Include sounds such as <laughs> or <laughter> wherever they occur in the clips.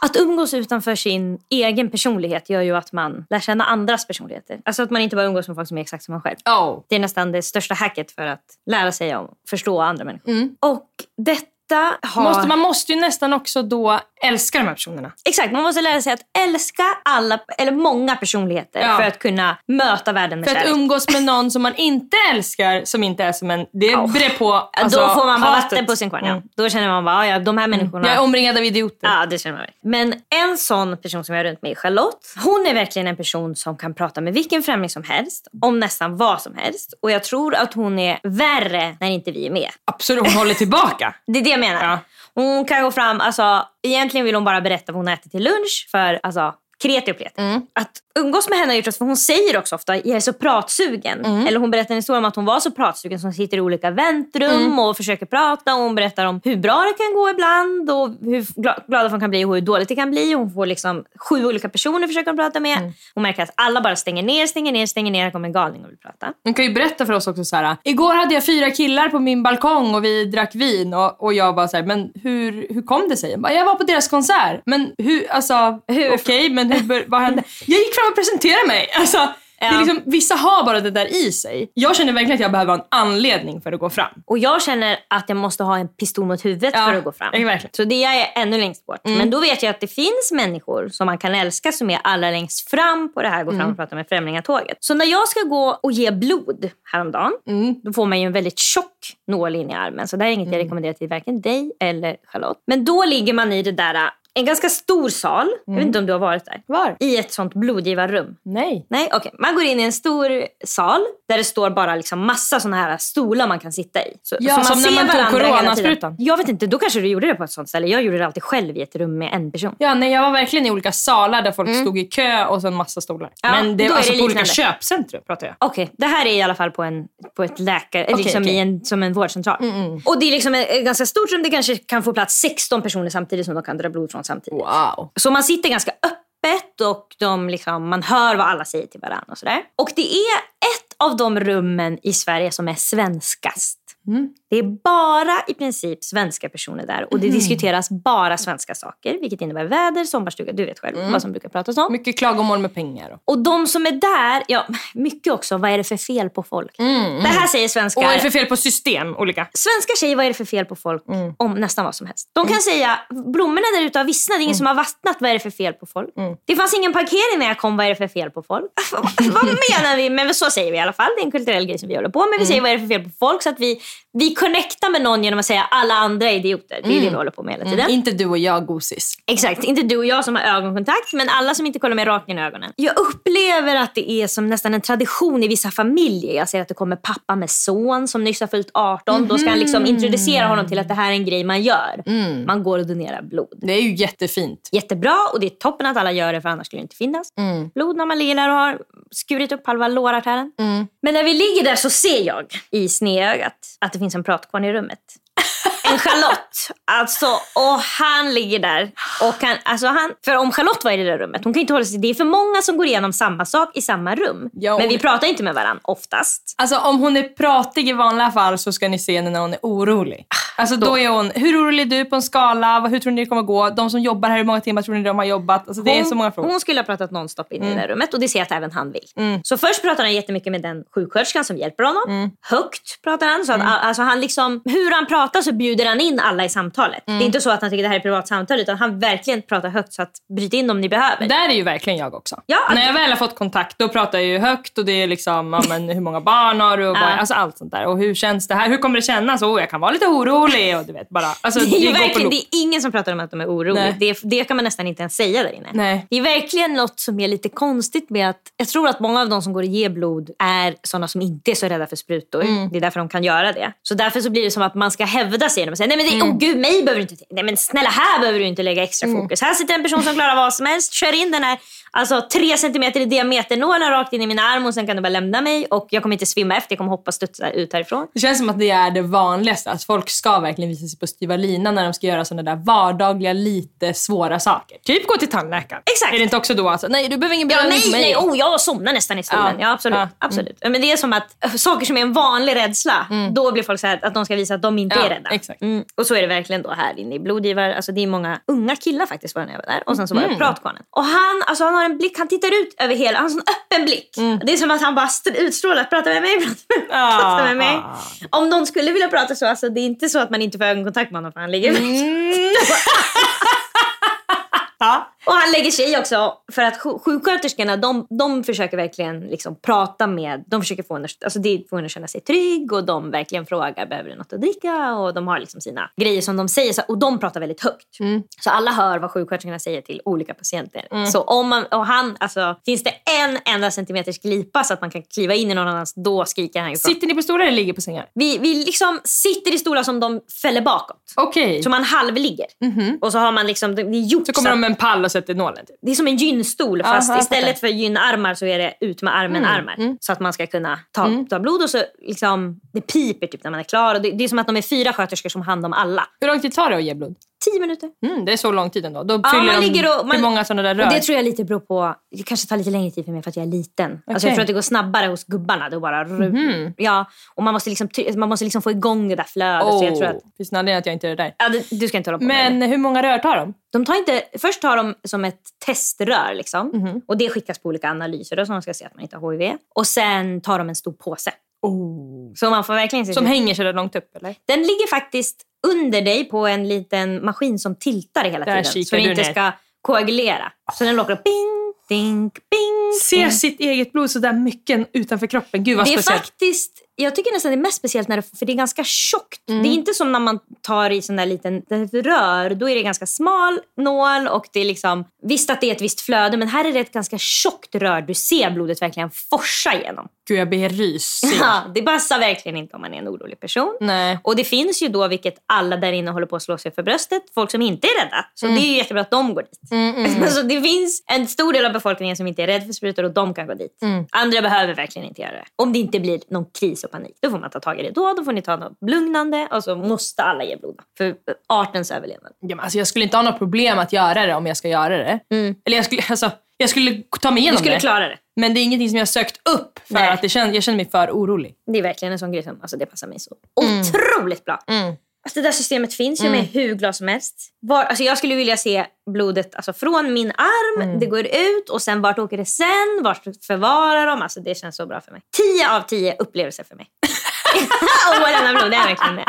Att umgås utanför sin egen personlighet gör ju att man lär känna andras personligheter. Alltså att man inte bara umgås med folk som är exakt som man själv. Oh. Det är nästan det största hacket för att lära sig om förstå andra människor. Mm. Och detta har... Måste, man måste ju nästan också då älska de här personerna. Exakt, man måste lära sig att älska alla, eller många personligheter Ja. för att kunna möta världen med För att kärlek. umgås med någon som man inte älskar, som inte är som en... Det Ja. beror på Ja, alltså, Då får man bara vatten på sin kvarn. Ja. Mm. Då känner man bara, ja, de här människorna... Jag är omringad av idioter. Ja, det känner man. Men en sån person som jag har runt mig är Charlotte. Hon är verkligen en person som kan prata med vilken främling som helst. Om nästan vad som helst. Och jag tror att hon är värre när inte vi är med. Absolut, hon håller tillbaka. <laughs> Det är det jag menar. Ja. Hon kan gå fram, alltså egentligen vill hon bara berätta vad hon äter till lunch. För alltså, kreti och pleti. Mm. Att umgås med henne har gjort för hon säger också ofta, jag är så pratsugen. Mm. Eller hon berättar en historia om att hon var så pratsugen som sitter i olika väntrum Mm. och försöker prata. Och hon berättar om hur bra det kan gå ibland och hur gla- glada hon kan bli och hur dåligt det kan bli. Hon får liksom sju olika personer försöker hon prata med. Mm. Hon märker att alla bara stänger ner, stänger ner, stänger ner. Här kommer en galning och vill prata. Hon kan ju berätta för oss också så här. Igår hade jag fyra killar på min balkong och vi drack vin. Och, och jag bara så här, men hur, hur kom det sig? Jag, bara, jag var på deras konsert. Men hur, alltså, Hur- okej, men hur, vad hände? Jag gick fram och presenterade mig. Alltså, det är Ja. liksom, vissa har bara det där i sig. Jag känner verkligen att jag behöver ha en anledning för att gå fram. Och jag känner att jag måste ha en pistol mot huvudet Ja, för att gå fram. ja, verkligen. Så det är jag ännu längst bort. Men då vet jag att det finns människor som man kan älska som är allra längst fram på det här gå fram och prata med främlingar-tåget. Så när jag ska gå och ge blod häromdagen, då får man ju en väldigt tjock nål in i armen. Så det här är inget jag rekommenderar till varken dig eller Charlotte. Men då ligger man i det där, en ganska stor sal. Jag vet inte om du har varit där. Var? I ett sånt blodgivarrum. Nej. Nej, okej. Man går in i en stor sal där det står bara liksom massa såna här stolar man kan sitta i. Så, Ja, som när man tog coronasprutan. Jag vet inte, då kanske du gjorde det på ett sånt ställe. Jag gjorde det alltid själv i ett rum med en person. Ja, nej, jag var verkligen i olika salar där folk stod i kö och så en massa stolar. Ja, men det var alltså det på olika köpcentrum pratar jag. Okej, det här är i alla fall på, en, på ett läkare, Okej, liksom okej. I en, som en vårdcentral. Och det är liksom ett ganska stort rum. Det kanske kan få plats 16 personer samtidigt som de kan dra blod från samtidigt. Wow. Så man sitter ganska öppet och de liksom, man hör vad alla säger till varandra. Och, sådär. och det är ett av de rummen i Sverige som är svenskast. Det är bara i princip svenska personer där och det diskuteras bara svenska saker. Vilket innebär väder, sommarstuga, du vet själv vad som brukar pratas om. Mycket klagomål med pengar. Och. Och de som är där, ja mycket också, vad är det för fel på folk? Det här säger svenskar. och vad är det för fel på system? Olika. Svenskar säger vad är det för fel på folk om nästan vad som helst. De kan säga blommorna där ute har vissnat, det är ingen som har vattnat, vad är det för fel på folk? Det fanns ingen parkering när jag kom, vad är det för fel på folk? <laughs> vad menar vi? Men så säger vi i alla fall, det är en kulturell grej som vi håller på med. Vi säger vad är det för fel på folk så att vi vi connectar med någon genom att säga alla andra är idioter. Det är det vi håller på med hela tiden. Mm. Inte du och jag gosis. Exakt, inte du och jag som har ögonkontakt men alla som inte kollar mig rakt in i ögonen. Jag upplever att det är som nästan en tradition i vissa familjer. Jag ser att det kommer pappa med son som nyss har fyllt 18. Då ska han liksom introducera honom till att det här är en grej man gör. Man går och donerar blod. Det är ju jättefint. Jättebra och det är toppen att alla gör det för annars skulle det inte finnas blod när man ligger där och har skurit upp halva lårartären. Men när vi ligger där så ser jag i snedögat att det finns en pratkvarn i rummet. Charlotte. Alltså, och han ligger där. Och han, alltså han, för om Charlotte var i det där rummet, hon kan inte hålla sig. Det är för många som går igenom samma sak i samma rum. Ja, Men vi pratar inte med varandra oftast. Alltså om hon är pratig i vanliga fall så ska ni se henne när hon är orolig. Alltså då är hon, hur orolig är du på en skala? Hur tror ni det kommer gå? De som jobbar här, hur många timmar tror ni de har jobbat? Alltså det är så många frågor. hon skulle ha pratat nonstop in i Mm. det där rummet och det ser jag att även han vill. Så först pratar han jättemycket med den sjuksköterskan som hjälper honom. Mm. Högt pratar han. Så att, alltså han liksom, hur han pratar så bjuder han in alla i samtalet. Mm. Det är inte så att han tycker det här är ett privat samtal utan han verkligen pratar högt så att bryt in om ni behöver. Där är ju verkligen jag också. Ja, När jag väl har fått kontakt då pratar jag ju högt och det är liksom ja, men, hur många barn har du och Ja. alltså allt sånt där. Och hur känns det här? Hur kommer det kännas? Oh, jag kan vara lite orolig och du vet bara. Alltså, <laughs> Det är ju verkligen, det är ingen som pratar om att de är oroliga. Det, det kan man nästan inte ens säga där inne. Nej. Det är verkligen något som är lite konstigt med att jag tror att många av de som går och ger blod är sådana som inte är så rädda för sprutor. Mm. Det är därför de kan göra det. Så därför så blir det som att man ska hävda sig genom att säga nej men det, Mm. oh gud mig behöver du inte, nej men snälla här behöver du inte lägga extra fokus. Här sitter en person som klarar vad som helst, kör in den här alltså tre centimeter i diameternålen rakt in i min arm och sen kan du bara lämna mig och jag kommer inte svimma efter, jag kommer hoppa studsa ut härifrån. Det känns som att det är det vanligaste. Att folk ska verkligen visa sig på styva linan när de ska göra sådana där vardagliga, lite svåra saker. Typ gå till tandläkaren. Exakt. Är det inte också då alltså, nej du behöver ingen Ja, bedövning nej, mig. nej, oh, jag somnar nästan i stolen. Ja. Ja, absolut. Ja. Mm. absolut. Men det är som att äh, saker som är en vanlig rädsla, då blir folk så här att de ska visa att de inte Ja, är rädda. exakt. Mm. Och så är det verkligen då här inne i blodgivare. Alltså det är många unga killar faktiskt var när jag var där. Och sen så var det Mm. pratkvarnen. Och han, alltså han har en blick, han tittar ut över hela, han har en sån öppen blick. Mm. Det är som att han bara st- utstrålar, prata med mig, <laughs> prata med mig. Ah. Prata med mig. Om någon skulle vilja prata så, alltså det är inte så att man inte får ögonkontakt med honom för han ligger Mm. <laughs> Ja. Och han lägger sig i också för att sj- sjuksköterskorna de, de försöker verkligen liksom prata med, de försöker få henne, alltså det får henne att känna sig trygg och de verkligen frågar behöver du något att dricka och de har liksom sina grejer som de säger så, och de pratar väldigt högt. Så alla hör vad sjuksköterskorna säger till olika patienter. Så om man, och han, alltså finns det en enda centimeters glipa så att man kan kliva in i någon annans, då skriker han ifrån. Sitter ni på stolar eller ligger på sängar? Vi, vi liksom sitter i stolar som de fäller bakåt. Okej. Så man halvligger. Och så har man liksom, det är gjort Så kommer så de med en pall och sätter nålen. Typ. det är som en gynstol fast Aha, istället för gynarmar så är det ut med armen armar. Så att man ska kunna ta, ta blod och så liksom, det piper typ när man är klar. Och det, det är som att de är fyra sköterskor som hand om alla. Hur lång tid tar det att ge blod? Tio minuter. Mm, det är så lång tid ändå. Då Ja, fyller man ligger och- man- hur många sådana där rör? Och det tror jag lite beror på, det kanske tar lite längre tid för mig för att jag är liten. Alltså Okej. jag tror att det går snabbare hos gubbarna. Då bara, ja, och man måste, liksom, man måste liksom få igång det där flödet. Så jag tror att, Finns det en anledning att jag inte är där? ja, det, du ska inte hålla på med det. Men hur många rör tar de? De tar inte, först tar de som ett teströr liksom, Mhm. och det skickas på olika analyser då, så de ska se att man inte har HIV. Och sen tar de en stor påse. Så man får verkligen se Som hänger så där långt upp eller? Den ligger faktiskt under dig på en liten maskin som tiltar hela Där tiden. Så du inte ska koagulera. Så den låter bing, ding, bing. Se sitt eget blod så där mycket utanför kroppen. Gud vad Det är speciellt. faktiskt, jag tycker nästan det är mest speciellt när det, för det är ganska tjockt. Det är inte som när man tar i sån där liten rör. Då är det ganska smal nål och det är liksom, visst att det är ett visst flöde men här är det ett ganska tjockt rör. Du ser blodet verkligen forsa igenom. Gud jag blir rysig. <laughs> Ja, det passar verkligen inte om man är en orolig person. Nej. Och det finns ju då, vilket alla där inne håller på att slå sig för bröstet, folk som inte är rädda. Så det är jättebra att de går dit. <laughs> Alltså, det finns en stor del av befolkningen som inte är rädd för sprutor och de kan gå dit. Andra behöver verkligen inte göra det. Om det inte blir någon kris och panik, då får man ta tag i det då. Då får ni ta något lugnande och så måste alla ge blod. För artens överlevnad. Ja, men alltså, jag skulle inte ha något problem att göra det om jag ska göra det. Eller jag skulle, alltså, jag skulle ta mig Du igenom skulle det. klara det. Men det är ingenting som jag har sökt upp för Nej. att det känns, jag känner mig för orolig. Det är verkligen en sån grej som alltså, det passar mig så otroligt bra. Alltså, det där systemet finns ju med hur glas som helst. Var, alltså, jag skulle vilja se blodet alltså, från min arm, det går ut och sen vart åker det sen? Vart förvarar de? Alltså, det känns så bra för mig. 10 av 10 upplevelser för mig. <laughs> Åh, denna blod, det är verkligen det.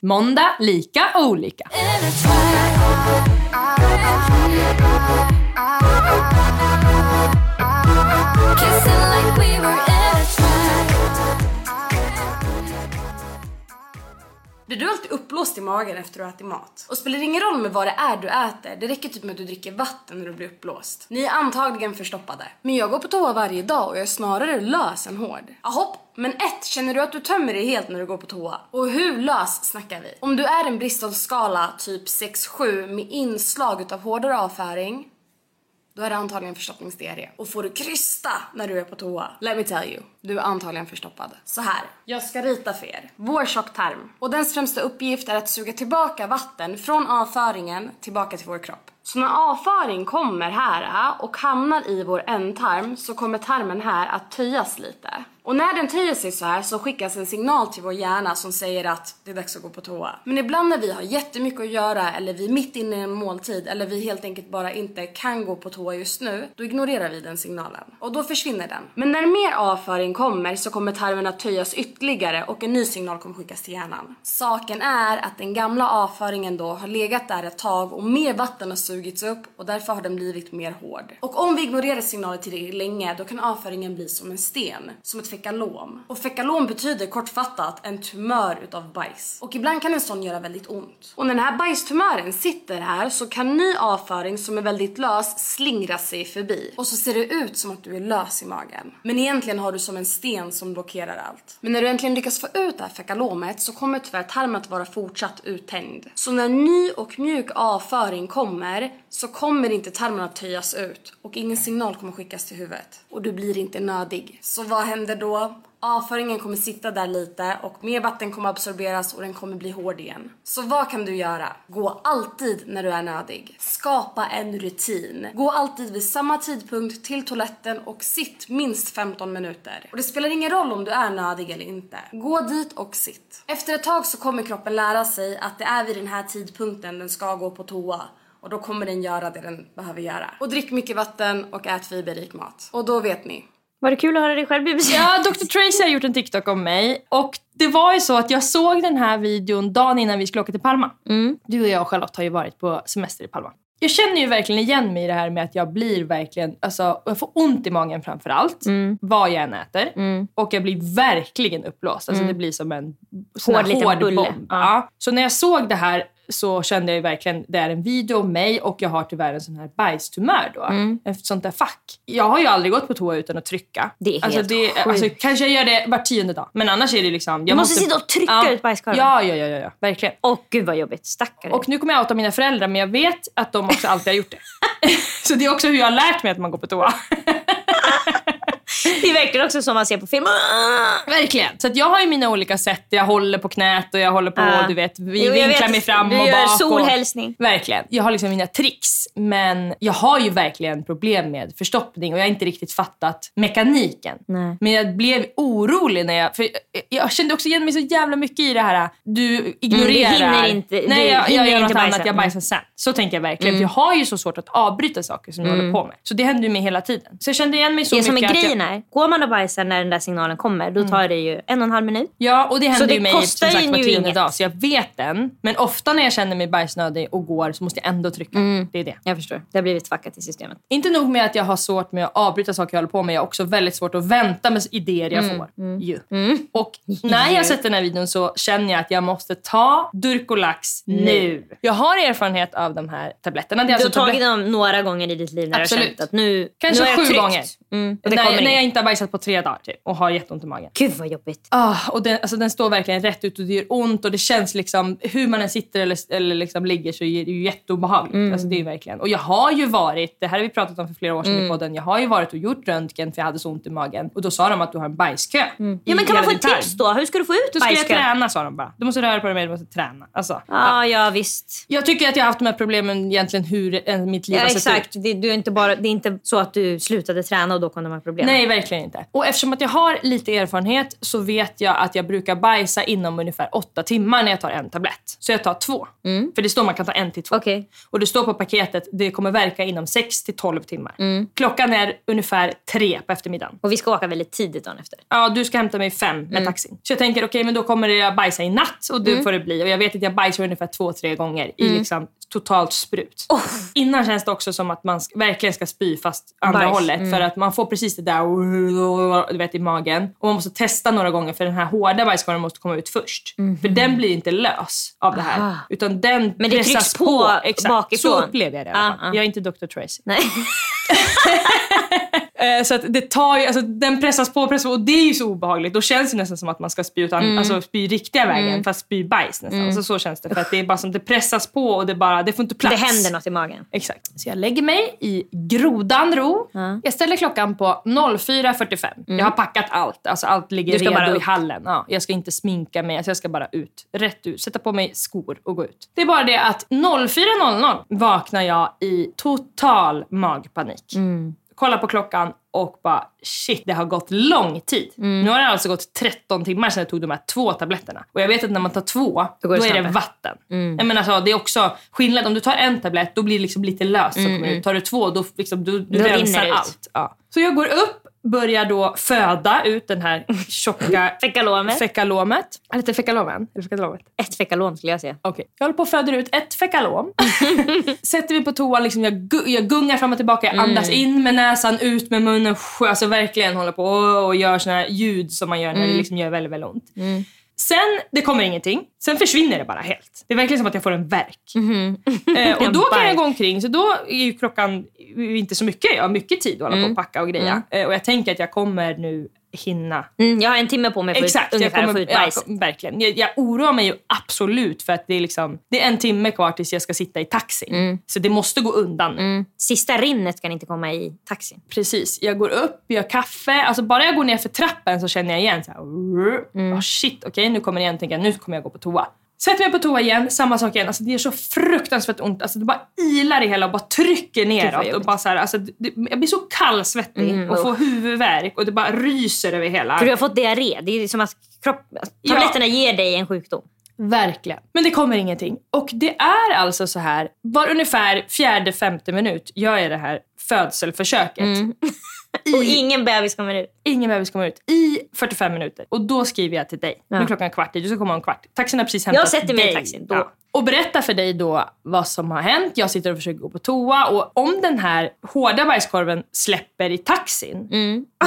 <laughs> Måndag, lika olika. Blir du alltid uppblåst i magen efter att ha ätit mat. Och spelar det ingen roll med vad det är du äter, det räcker typ med att du dricker vatten när du blir uppblåst. Ni är antagligen förstoppade. Men jag går på toa varje dag och jag är snarare lös än hård. Ahopp, men ett, känner du att du tömmer dig helt när du går på toa? Och hur lös snackar vi? Om du är en Bristol-skala typ 6-7 med inslag utav hårdare avföring då är det antagligen förstoppningsdiarré. Och får du krysta när du är på toa, let me tell you, du är antagligen förstoppad. Så här, jag ska rita för er. Vår tjocktarm. Och dens främsta uppgift är att suga tillbaka vatten från avföringen tillbaka till vår kropp. Så när avföring kommer här äh, och hamnar i vår ändtarm så kommer tarmen här att töjas lite. Och när den töjer sig så här så skickas en signal till vår hjärna som säger att det är dags att gå på toa. Men ibland när vi har jättemycket att göra eller vi är mitt inne i en måltid eller vi helt enkelt bara inte kan gå på toa just nu, då ignorerar vi den signalen. Och då försvinner den. Men när mer avföring kommer så kommer tarmen att töjas ytterligare och en ny signal kommer skickas till hjärnan. Saken är att den gamla avföringen då har legat där ett tag och mer vatten har sugits upp och därför har den blivit mer hård. Och om vi ignorerar signaler tillräckligt länge då kan avföringen bli som en sten, som ett fekalom. Och fekalom betyder kortfattat en tumör utav bajs. Och ibland kan en sån göra väldigt ont. Och när den här bajstumören sitter här så kan ny avföring som är väldigt lös slingra sig förbi. Och så ser det ut som att du är lös i magen. Men egentligen har du som en sten som blockerar allt. Men när du äntligen lyckas få ut det här fekalomet så kommer tyvärr tarmen att vara fortsatt uttänjd. Så när ny och mjuk avföring kommer så kommer inte tarmen att töjas ut och ingen signal kommer skickas till huvudet. Och du blir inte nödig. Så vad händer då? Avföringen kommer sitta där lite och mer vatten kommer absorberas och den kommer bli hård igen. Så vad kan du göra? Gå alltid när du är nödig. Skapa en rutin. Gå alltid vid samma tidpunkt till toaletten och sitt minst 15 minuter. Och det spelar ingen roll om du är nödig eller inte. Gå dit och sitt. Efter ett tag så kommer kroppen lära sig att det är vid den här tidpunkten den ska gå på toa och då kommer den göra det den behöver göra. Och drick mycket vatten och ät fiberrik mat. Och då vet ni. Var det kul att höra dig själv BBC? Ja, Dr Tracy har gjort en TikTok om mig. Och det var ju så att jag såg den här videon dagen innan vi skulle åka till Palma. Mm. Du och jag och Charlotte har ju varit på semester i Palma. Jag känner ju verkligen igen mig i det här med att jag blir verkligen, alltså jag får ont i magen framför allt. Mm. Vad jag än äter. Och jag blir verkligen uppblåst. Alltså det blir som en Hård liten hård bomb. Ja. Ja. Så när jag såg det här så kände jag ju verkligen, det är en video om mig och jag har tyvärr en sån här bajstumör då. Ett sånt där fack. Jag har ju aldrig gått på toa utan att trycka. Det är alltså, helt det, sjukt. alltså, Kanske jag gör det var tionde dag. Men annars är det liksom... Du Jag måste sitta och trycka ut bajskorven. Ja, ja, ja, ja, ja. Verkligen. Åh gud vad jobbigt. Stackare. Och nu kommer jag outa mina föräldrar men jag vet att de också alltid har gjort det. <laughs> så det är också hur jag har lärt mig att man går på toa. <laughs> det är verkligen också som man ser på film. Verkligen. Så jag har ju mina olika sätt. Jag håller på knät och jag håller på, Ja. du vet, vi Jo, vinklar mig fram Du och gör bak. solhälsning. Och, verkligen. Jag har liksom mina tricks. Men jag har ju verkligen problem med förstoppning och jag har inte riktigt fattat mekaniken. Nej. Men jag blev orolig när jag... För jag, kände också igen mig så jävla mycket i det här. Du ignorerar. Mm, du hinner inte- du Nej, jag, jag gör inte något bajsa. annat. Jag bajsar sen. Så tänker jag verkligen. För jag har ju så svårt att avbryta saker som jag håller på med. Så det händer ju mig hela tiden. Så jag kände igen mig så Det som är mycket att grejen jag, Mm. går man och bajsar när den där signalen kommer, då tar det ju en och en halv minut. Ja, och det händer det ju mig kostar som sagt var tionde dag. Så jag vet den. Men ofta när jag känner mig bajsnödig och går så måste jag ändå trycka. Mm. Det är det. Jag förstår. Det har blivit fackat i systemet. Inte nog med att jag har svårt med att avbryta saker jag håller på med. Jag har också väldigt svårt att vänta med idéer jag Mm. får. Ju. Och när jag har sett den här videon så känner jag att jag måste ta Durkolax nu. Jag har erfarenhet av de här tabletterna. Du har alltså tagit tablet- dem några gånger i ditt liv när du har Absolut. känt att nu, Kanske nu har jag sju tryckt. gånger. Mm, och det när, kommer när jag. Inte har bajsat på tre dagar typ, och har jätteont i magen. Gud vad jobbigt. Ah, och den, alltså, den står verkligen rätt ut och det gör ont och det känns liksom, hur man än sitter eller, eller liksom ligger så är det ju jätteobehagligt. Mm. Alltså, det är verkligen. Och jag har ju varit, det här har vi pratat om för flera år sedan Mm. i podden, jag har ju varit och gjort röntgen för jag hade så ont i magen. Och då sa de att du har en bajskö. Ja, men kan man få ett tips då? Hur ska du få ut Då ska jag bajskön? träna sa de bara. Du måste röra på dig mer, du måste träna. Alltså, Ja, ja visst. Jag tycker att jag har haft de här problemen egentligen hur mitt liv Ja, har sett exakt. ut. Det, du är inte bara, det är inte så att du slutade träna och då kom de här problemen. Nej, verkligen inte. Och eftersom att jag har lite erfarenhet så vet jag att jag brukar bajsa inom ungefär åtta timmar när jag tar en tablett. Så jag tar två. För det står man kan ta en till två. Okej. Och det står på paketet det kommer verka inom 6 till 12 timmar. Mm. Klockan är ungefär tre på eftermiddagen. Och vi ska åka väldigt tidigt dagen efter. Ja, du ska hämta mig fem med Mm. taxin. Så jag tänker okej, men då kommer jag bajsa i natt och det får det bli. Och jag vet att jag bajsar ungefär två, tre gånger i Mm. liksom totalt sprut. Innan känns det också som att man verkligen ska spy fast andra Bajs. hållet. För att man får precis det där du vet, i magen. Och man måste testa några gånger för den här hårda bajskorven måste komma ut först. För den blir inte lös av det här. Aha. Utan den Men det pressas trycks på Exakt. bakifrån. Så upplever jag det i alla fall. Ah, ah. Jag är inte Dr. Tracy. Nej. <laughs> Eh, Så att det tar ju, alltså, den pressas på och pressas på och det är ju så obehagligt. Då känns det nästan som att man ska spy, utan, Mm. alltså, spy riktiga vägen fast spy bajs nästan. Så, så känns det. För att det är bara som det pressas på och det, bara, det får inte plats. Det händer något i magen. Exakt. Så jag lägger mig i grodan ro. Jag ställer klockan på 04.45. Jag har packat allt. Alltså allt ligger Mm. Redo i hallen. Ja, jag ska inte sminka mig. Alltså jag ska bara ut. Rätt ut. Sätta på mig skor och gå ut. Det är bara det att 04.00 vaknar jag i total magpanik. Mm. Kollar på klockan och bara shit, det har gått lång tid. Mm. Nu har det alltså gått 13 timmar sedan jag tog de här två tabletterna. Och jag vet att när man tar två, Då då, är det vatten. Jag menar, alltså, det är också skillnad. Om du tar en tablett, då blir det liksom lite löst kommer ut. Tar du två, då, liksom, du, du rensar allt. Ja. Så jag går upp, börjar då föda ut den här tjocka <laughs> Fekalomet. fekalomet. Eller fekalomen? Eller fekalomet? Ett fekalom skulle jag säga. Okej. Jag håller på och föder ut ett fekalom. <laughs> Sätter mig på toan, liksom, jag, gu- jag gungar fram och tillbaka. Jag andas in med näsan, ut med munnen. Alltså verkligen håller på och, gör såna här ljud som man gör när det liksom gör väldigt, väldigt ont. Sen, det kommer ingenting. Sen försvinner det bara helt. Det är verkligen som att jag får en värk. Eh, och <laughs> då kan jag gå omkring, så då är ju klockan inte så mycket. Jag har mycket tid att hålla på och packa och greja. Eh, och jag tänker att jag kommer nu hinna Mm, jag har en timme på mig för Exakt, att jag ungefär kommer, få ut bajs. Ja, verkligen. Jag, jag oroar mig ju absolut för att det är, liksom, det är en timme kvar tills jag ska sitta i taxin. Mm. Så det måste gå undan nu. Sista rinnet kan inte komma i taxin. Precis. Jag går upp, gör kaffe. Alltså bara jag går ner för trappen så känner jag igen så här, Mm. oh shit, okej nu kommer det igen. Tänker jag, nu kommer jag gå på toa. Sätter mig på toa igen, samma sak igen. Alltså det gör så fruktansvärt ont. Alltså det bara ilar i hela och bara trycker neråt. Och bara så här, alltså det, jag blir så kallsvettig och får huvudvärk och det bara ryser över hela. Mm, För du har fått diarré. Det är som att kropp, tabletterna ger dig en sjukdom. Verkligen. Men det kommer ingenting. Och det är alltså så här, var ungefär fjärde, femte minut gör jag det här födselförsöket. <laughs> Och ingen bebis kommer ut. Ingen bebis kommer ut i 45 minuter. Och då skriver jag till dig. Nu Ja. är klockan kvart i, du ska komma om kvart. Taxin har precis hämtat Jag sätter mig i dig. taxin då. Och berättar för dig då vad som har hänt. Jag sitter och försöker gå på toa. Och om den här hårda bajskorven släpper i taxin,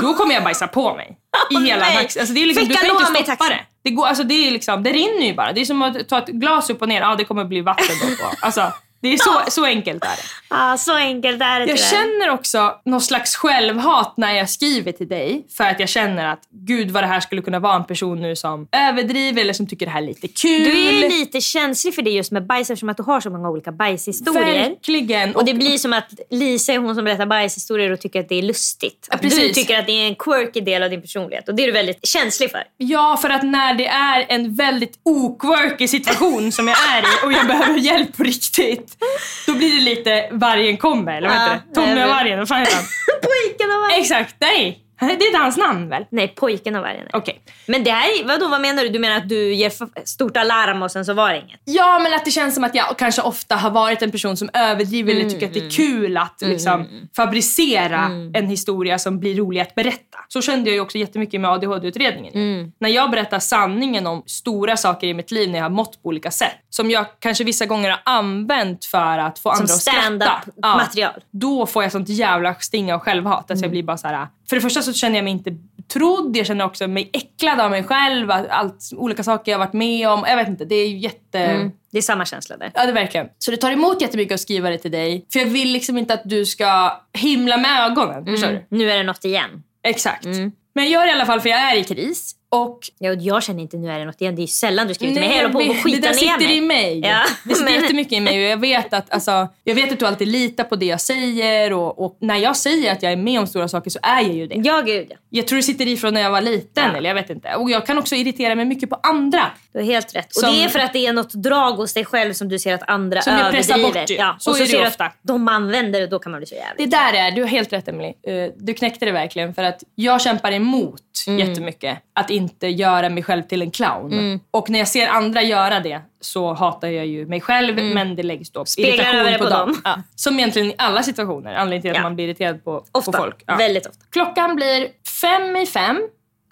då kommer jag bajsa på mig. <laughs> I hela nej. taxin. Alltså det är liksom, du kan inte i stoppa taxin. det. Det, går, alltså det, är liksom, det rinner ju bara. Det är som att ta ett glas upp och ner. Ja, det kommer bli vatten då. Alltså, det är så, så enkelt är det. Ah, så enkelt är det Jag tyvärr. känner också någon slags självhat när jag skriver till dig. För att jag känner att gud vad det här skulle kunna vara en person nu som överdriver eller som tycker det här är lite kul. Du är lite känslig för det just med bajs eftersom att du har så många olika bajshistorier. Verkligen. Och det blir som att Lisa är hon som berättar bajshistorier och tycker att det är lustigt. Att du tycker att det är en quirky del av din personlighet. Och det är du väldigt känslig för. Ja, för att när det är en väldigt oquirky situation som jag är i och jag behöver hjälp på riktigt. <laughs> Då blir det lite vargen kommer, eller vad heter det? Tommy och vargen, vad fan heter han? <laughs> Pojken av vargen. Exakt, nej. Det är inte hans namn väl? Nej, pojken av vargen. Okej. Men det här, är- vadå, vad menar du? Du menar att du ger stort alarm och sen så var det inget? Ja, men att det känns som att jag kanske ofta har varit en person som överdriver eller tycker att det är kul att liksom, fabricera en historia som blir rolig att berätta. Så kände jag ju också jättemycket med ADHD-utredningen. ju. När jag berättar sanningen om stora saker i mitt liv när jag har mått på olika sätt. Som jag kanske vissa gånger har använt för att få andra att skratta. stand-up Ja. material. Då får jag sånt jävla sting av självhat. Alltså jag blir bara så här. För det första så känner jag mig inte trodd. Jag känner också mig äcklad av mig själv. Allt, olika saker jag har varit med om. Jag vet inte, det är ju jätte... Det är samma känsla där. Ja, det verkligen. Så det tar emot jättemycket att skriva det till dig. För jag vill liksom inte att du ska himla med ögonen. Förstår du? Nu är det något igen. Exakt. Men jag gör det i alla fall för jag är i kris. Och Ja, och jag känner inte nu är det något igen. Det är sällan du skriver till mig. Jag på att skita det där ner sitter mig. i mig. Ja, Det sitter <laughs> jättemycket i mig och jag vet att, alltså, jag vet att du alltid litar på det jag säger och, och när jag säger att jag är med om stora saker så är jag ju det. Ja, gud ja. Jag tror det sitter i från när jag var liten Ja. eller jag vet inte. Och jag kan också irritera mig mycket på andra. Du har helt rätt. Och Som- det är för att det är något drag hos dig själv som du ser att andra Som jag pressar överdriver. bort ju. Ja. Så och så det ser du ofta. de använder det och då kan man bli så jävligt. Det där är, du har helt rätt Emily. Eh, Du knäckte det verkligen för att jag kämpar emot Mm. jättemycket att inte göra mig själv till en clown. Mm. Och när jag ser andra göra det så hatar jag ju mig själv men det läggs då Mm. Speglar irritation över det på, på dem. dem. Ja. <laughs> Som egentligen i alla situationer. Anledningen till att Ja. man blir irriterad på, Ofta. på folk. Ja. Väldigt ofta. Klockan blir fem i fem.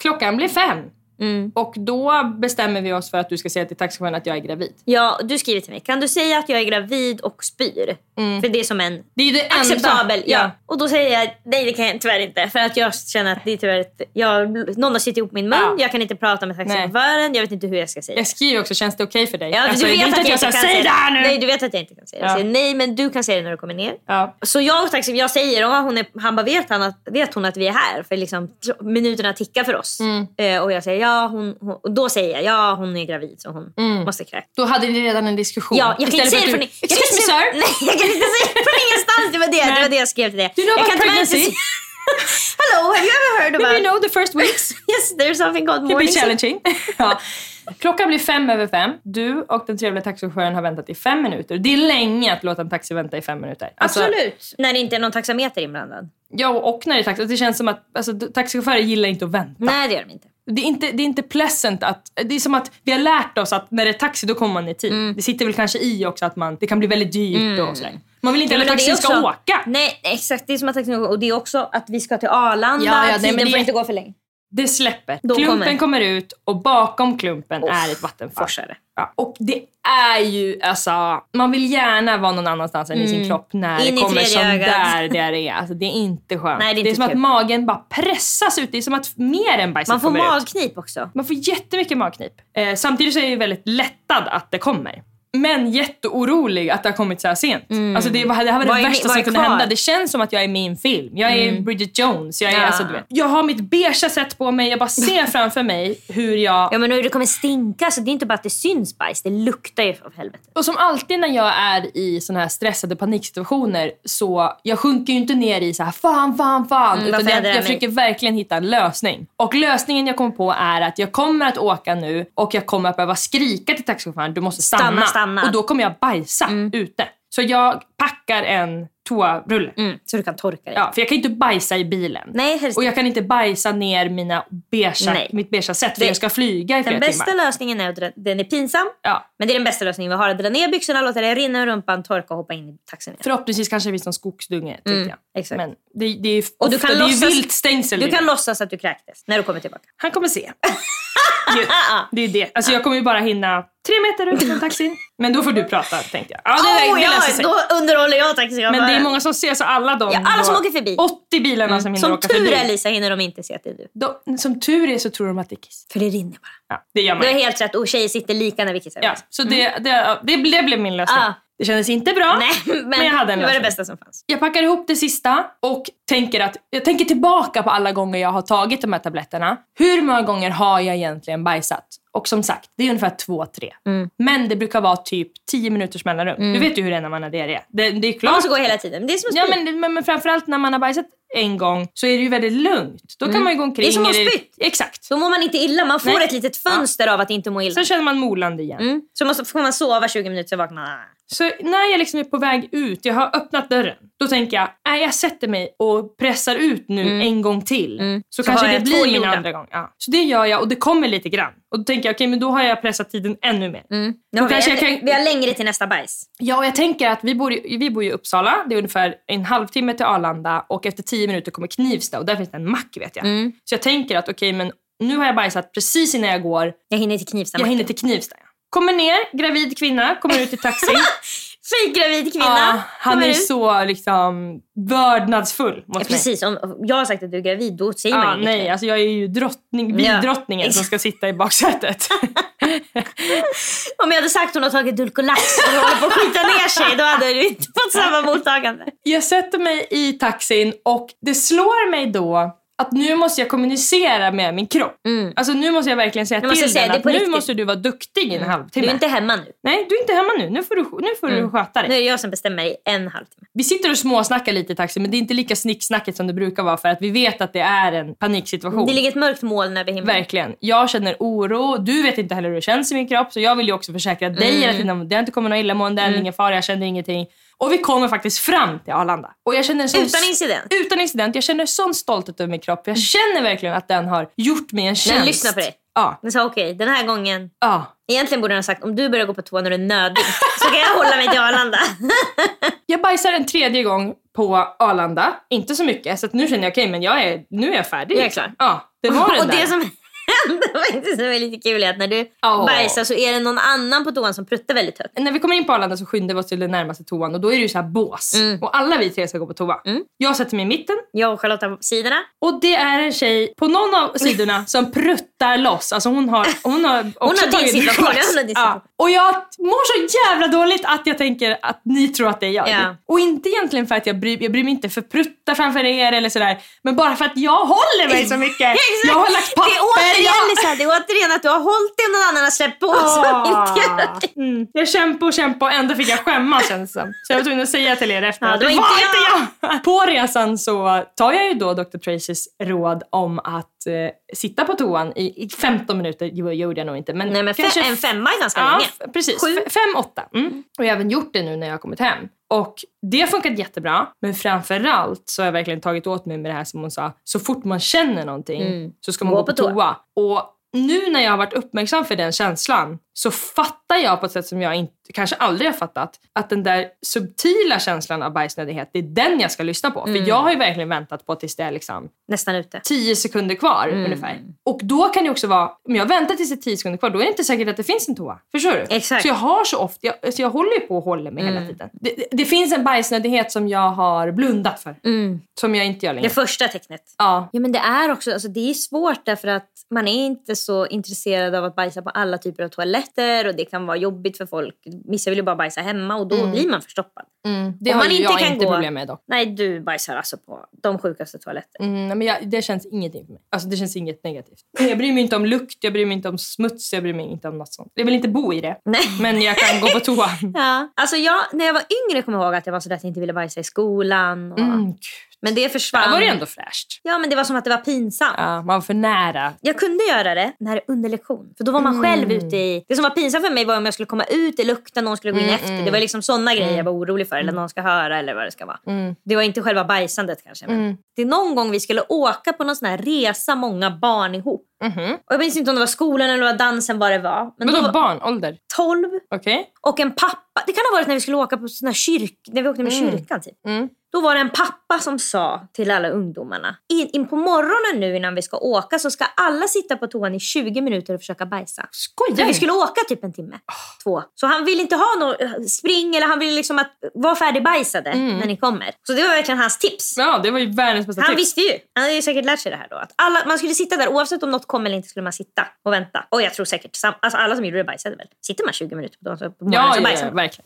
Klockan blir fem. Mm. Och då bestämmer vi oss för att du ska säga till taxichauffören att jag är gravid. Ja, du skriver till mig. Kan du säga att jag är gravid och spyr? För det är som en Det är det enda. acceptabel. Ja. Ja. Och då säger jag nej det kan jag tyvärr inte. För att jag känner att det är tyvärr ett, jag, någon har suttit ihop min mun. Ja. Jag kan inte prata med taxichauffören. Jag vet inte hur jag ska säga. Jag skriver också, känns det okej för dig? Ja, Alltså, du vet att jag jag inte kan säga säg det här nu! Nej, du vet att jag inte kan säga det. Ja. Säger, nej, men du kan säga det när du kommer ner. Ja. Så jag och taxi, jag säger, ja, hon är, han bara, vet, han att, vet hon att vi är här? För liksom, minuterna tickar för oss. Mm. Eh, och jag säger, ja, hon, hon, och då säger jag, ja hon är gravid så hon måste kräkas. Då hade ni redan en diskussion. Ja, jag kan inte säga för det från, du, jag kan inte sir! nej, från ingenstans. Det var det, det, var det jag skrev till det. Do you know jag about pregnancy? <laughs> Hello, have you ever heard about... you know the first weeks. <laughs> Yes, there's something called morning be challenging. <laughs> ja. Klockan blir fem över fem. Du och den trevliga taxichauffören har väntat i fem minuter. Det är länge att låta en taxi vänta i fem minuter. Alltså, Absolut. När det inte är någon taxameter inblandad. Ja, och när det är taxi. Det känns som att alltså, taxichaufförer gillar inte att vänta. Nej, det gör de inte. Det är, inte, det är inte pleasant att... Det är som att vi har lärt oss att när det är taxi då kommer man i tid. Mm. Det sitter väl kanske i också att man, det kan bli väldigt dyrt och sådär. Man vill inte Ja, att taxin ska också- åka. Nej, exakt. Det är som att taxin Och det är också att vi ska till Arlanda. Ja, ja, nej, men Tiden det får inte gå för länge. Det släpper. Då klumpen kommer- kommer. ut och bakom klumpen Uff, är ett vattenfall. forsare. Ja. Och det är ju, alltså, man vill gärna vara någon annanstans än i sin kropp när Mm. In det kommer sån ögat. där diarré. Alltså, det är inte skönt. Nej, det är det är som att kul. magen bara pressas ut. Det är som att mer än bajset Man får kommer ut. magknip också. Man får jättemycket magknip. Eh, samtidigt så är jag väldigt lättad att det kommer. Men jätteorolig att det har kommit så här sent. Alltså det, det här var Mm. Vad det är- värsta vad som är kunde hända. Det känns som att jag är med i en film. Jag är Bridget Jones. Jag, är, Ja. alltså, du vet. jag har mitt beiga sätt på mig. Jag bara ser <laughs> framför mig hur jag... Ja, men hur det kommer stinka. Så det är inte bara att det syns bajs. Det luktar ju av helvete. Och som alltid när jag är i såna här stressade paniksituationer så jag sjunker ju inte ner i så här fan, fan, fan. Mm, utan jag, jag mig? försöker verkligen hitta en lösning. Och lösningen jag kommer på är att jag kommer att åka nu och jag kommer att behöva skrika till taxichauffören du måste stanna. Stanna, stanna. Och då kommer jag bajsa ute. Så jag packar en toarulle. Mm, så du kan torka dig. Ja, för jag kan inte bajsa i bilen. Nej, helst Och jag kan inte bajsa ner mina beiga, Nej. mitt beiga sätt för Det- jag ska flyga i flera Den bästa timmar. lösningen är att den är pinsam. Ja. Men det är den bästa lösningen vi har. Att dra ner byxorna, låta det rinna ur rumpan, torka och hoppa in i taxin igen. Förhoppningsvis kanske det finns någon skogsdunge. Mm, exakt. Men det, det är ju Och du ofta, kan det är låtsas- vilt stängsel. Du kan det. låtsas att du kräktes när du kommer tillbaka. Han kommer se. <laughs> Ju- det är det. Alltså jag kommer ju bara hinna tre meter ut från taxin. <laughs> Men då får du prata tänkte jag. Ja, det, oh, det ja, löser sig. då underhåller jag taxichauffören. Men det är många som ser så alla de Ja, alla som åker förbi. 80 bilarna som hinner Som åka tur förbi. är Lisa hinner de inte se att det är du. De, som tur är så tror de att det är Kiss. För det rinner bara. Ja, det gör man Du har helt rätt. Och tjejer sitter lika när vi kissar. Ja, så det, det, det, det blev min lösning. Ah. Det kändes inte bra. Nej, <laughs> men, Men jag hade en det var det lösning. bästa som fanns. Jag packar ihop det sista och tänker att jag tänker tillbaka på alla gånger jag har tagit de här tabletterna. Hur många gånger har jag egentligen bajsat? Och som sagt, det är ungefär två, tre. Mm. Men det brukar vara typ tio minuters mellanrum. Du vet ju hur det är när man har diarré. Det, det är klart. Man måste gå hela tiden. Men det är som att Ja, men, men, men framförallt när man har bajsat en gång så är det ju väldigt lugnt. Då kan man ju gå omkring. Mm. Det är som att spytt. Exakt. Då mår man inte illa. Man får Nej. ett litet fönster av att inte må illa. Sen känner man molande igen. Mm. Så måste, får man sova 20 minuter vaknar man. Så när jag liksom är på väg ut, jag har öppnat dörren. Då tänker jag, nej jag sätter mig och pressar ut nu en gång till. Så, Mm. Så kanske har det blir min andra gång. Ja. Så det gör jag och det kommer lite grann. Och då tänker jag, okej men då har jag pressat tiden ännu mer. Mm. Då kanske vi, jag har, kan- vi har längre till nästa bajs. Ja, och jag tänker att vi bor, i, vi bor i Uppsala. Det är ungefär en halvtimme till Arlanda och efter tio minuter kommer Knivsta och där finns det en mack vet jag. Mm. Så jag tänker att okej men nu har jag bajsat precis innan jag går. Jag hinner till Knivsta. Jag hinner till Knivsta. ja. Kommer ner, gravid kvinna, kommer ut i taxin. <laughs> Fejkgravid kvinna. Ja, han är ut. så liksom vördnadsfull mot Ja, mig. precis. Om jag har sagt att du är gravid, då säger Ja, man ju nej, alltså jag är ju drottning, Ja. bildrottningen som ska sitta i baksätet. <laughs> Om jag hade sagt att hon har tagit Dulcolax och håller på att skita ner sig, då hade du inte fått samma <laughs> mottagande. jag sätter mig i taxin och det slår mig då att nu måste jag kommunicera med min kropp. Alltså nu måste jag verkligen säga till säga, den att nu riktigt. måste du vara duktig i en Du halvtimme. är inte hemma nu. Nej, du är inte hemma nu. Nu får du, nu får du sköta dig. Nu är det jag som bestämmer i en halvtimme. Vi sitter och småsnackar lite i taxin men det är inte lika snicksnackigt som det brukar vara för att vi vet att det är en paniksituation. Det ligger ett mörkt moln över himlen. Verkligen. Jag känner oro. Du vet inte heller hur det känns i min kropp. Så jag vill ju också försäkra dig Mm. tiden. Det har inte kommit några illamående än, ingen fara, jag känner ingenting. Och vi kommer faktiskt fram till Arlanda. Och jag känner sån Utan incident. Utan incident. Jag känner sån stolthet över min kropp. Jag känner verkligen att den har gjort mig en tjänst. Den lyssnar på dig. Ja. Den sa okej, den här gången. ja. Egentligen borde den ha sagt om du börjar gå på toa när du är nödig så kan jag hålla mig till Arlanda. <laughs> Jag bajsar en tredje gång på Arlanda. Inte så mycket. Så nu känner jag okej, men jag är, nu är jag färdig. Jag är liksom. klar. Ja, det var <laughs> den och där. det som <laughs> hände faktiskt som är lite kul är att när du Ja. bajsar så är det någon annan på toan som pruttar väldigt högt. När vi kommer in på Arlanda så skyndar vi oss till den närmaste toan och då är det ju så här bås. Och alla vi tre ska gå på toa. Jag sätter mig i mitten Jag och Charlotta på sidorna. och det är en tjej på någon av sidorna <laughs> som pruttar loss. Alltså hon har, hon har också har din tagit situation, hon har din Ja. Och jag mår så jävla dåligt att jag tänker att ni tror att det är jag. Ja. Och inte egentligen för att jag bryr, jag bryr mig inte för prutta framför er eller sådär. Men bara för att jag håller mig <laughs> så mycket. jag har lagt papper. Det är återigen, jag... Lisa, det är återigen att du har hållit det och någon annan har släppt på. <laughs> det. Mm. Jag kämpade och kämpade och ändå fick jag skämmas känns det. Så jag var tvungen att säga till er efter Ja, det det var inte jag. På resan så tar jag ju då Dr. Tracys råd om att eh, sitta på toan i, i 15 minuter. Jo, gjorde jag nog inte. Men Nej, men kanske en femma är ganska Ja, länge. precis. Sju. Fem, åtta. Mm. Och jag har även gjort det nu när jag har kommit hem. Och det har funkat jättebra. Men framförallt så har jag verkligen tagit åt mig med det här som hon sa. Så fort man känner någonting så ska man Gå gå, på på toa. toa. Och nu när jag har varit uppmärksam för den känslan så fattar jag på ett sätt som jag inte, kanske aldrig har fattat att den där subtila känslan av bajsnödighet, det är den jag ska lyssna på. För jag har ju verkligen väntat på tills det är liksom Nästan ute. 10 sekunder kvar Mm. ungefär. Och då kan det också vara, om jag väntar tills det är 10 sekunder kvar, då är det inte säkert att det finns en toa. Förstår du? Exakt. Så jag har så ofta, jag, alltså jag håller ju på och håller mig hela tiden. Det, det, det finns en bajsnödighet som jag har blundat för. Som jag inte gör längre. Det första tecknet. ja. Ja men det är också, alltså det är svårt därför att man är inte så intresserad av att bajsa på alla typer av toaletter och det kan vara jobbigt för folk. Vissa vill ju bara bajsa hemma och då blir man förstoppad. Det Om har man inte jag kan inte gå- problem med dock. Nej du bajsar alltså på de sjukaste toaletter. Mm, nej, men jag, det känns ingenting för mig. Alltså det känns inget negativt. <laughs> Jag bryr mig inte om lukt, jag bryr mig inte om smuts, jag bryr mig inte om något sånt. Jag vill inte bo i det. Nej. Men jag kan gå på toa. <laughs> Ja. Alltså jag, när jag var yngre kommer jag ihåg att jag var så där att jag inte ville bajsa i skolan. Och, Mm. Men det försvann. Där var det ändå fräscht. Ja men det var som att det var pinsamt. Ja, man var för nära. Jag kunde göra det när under lektion. För då var man själv ute i... Det som var pinsamt för mig var om jag skulle komma ut i lukten, någon skulle gå in efter. Det var liksom sådana grejer jag var orolig för. Eller någon ska höra eller vad det ska vara. Det var inte själva bajsandet kanske. Men Det är någon gång vi skulle åka på någon sån här resa många barn ihop. Och jag minns inte om det var skolan eller vad dansen vad det var. Men Men då då var barn, ålder? 12 Okej. och en pappa. Det kan ha varit när vi skulle åka på sån här kyrk... När vi åkte med kyrkan typ. Mm. Då var det en pappa som sa till alla ungdomarna. In, in på morgonen nu innan vi ska åka så ska alla sitta på toan i 20 minuter och försöka bajsa. Skojar vi skulle åka typ en timme. Två. Så han ville inte ha något spring eller han ville liksom att vara färdigbajsade när ni kommer. Så det var verkligen hans tips. Ja, det var ju världens bästa Han tips. visste ju. Han hade ju säkert lärt sig det här då. Att alla, man skulle sitta där oavsett om något kom eller inte skulle man sitta och vänta. Och jag tror säkert sam, alltså alla som gjorde det bajsade väl. Sitter man 20 minuter på på morgonen Ja, så ja, bajsar ja, man. verkligen.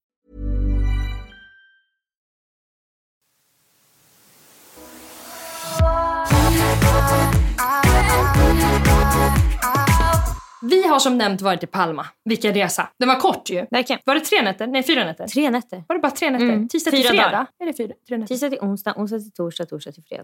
Vi har som nämnt varit i Palma. Vilken resa. Den var kort ju. Verkligen. Var det tre nätter? Nej, fyra nätter. Tre nätter. Var det bara tre nätter? Mm. Tisdag till Fyra fredag? dagar. Är det fyra, tre nätter? Tisdag till onsdag, onsdag till torsdag, torsdag till fredag.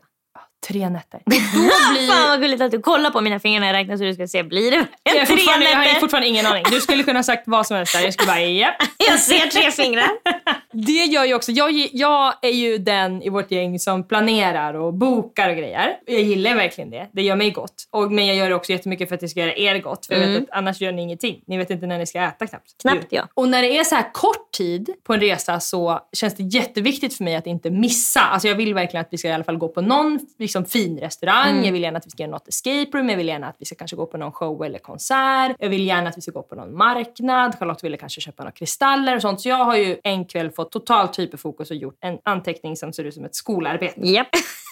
Tre nätter. <laughs> Fan vad gulligt att du kollar på mina fingrar när jag räknar så du ska se. Blir det Jag, är tre fortfarande, jag har nätter? fortfarande ingen aning. Du skulle kunna ha sagt vad som helst där. Jag skulle bara japp. <laughs> Jag ser tre fingrar. <laughs> Det gör ju också, jag, jag är ju den i vårt gäng som planerar och bokar och grejer. Jag gillar verkligen det. Det gör mig gott. Och, men jag gör det också jättemycket för att det ska göra er gott. För att annars gör ni ingenting. Ni vet inte när ni ska äta knappt. Knappt, ja. Och när det är så här kort tid på en resa så känns det jätteviktigt för mig att inte missa. Alltså jag vill verkligen att vi ska i alla fall gå på någon liksom, fin restaurang. Jag vill gärna att vi ska göra något escape room. Jag vill gärna att vi ska kanske gå på någon show eller konsert. Jag vill gärna att vi ska gå på någon marknad. Charlotte ville kanske köpa några kristaller och sånt. Så jag har ju en kväll fått totalt hyperfokus och gjort en anteckning som ser ut som ett skolarbete. Japp.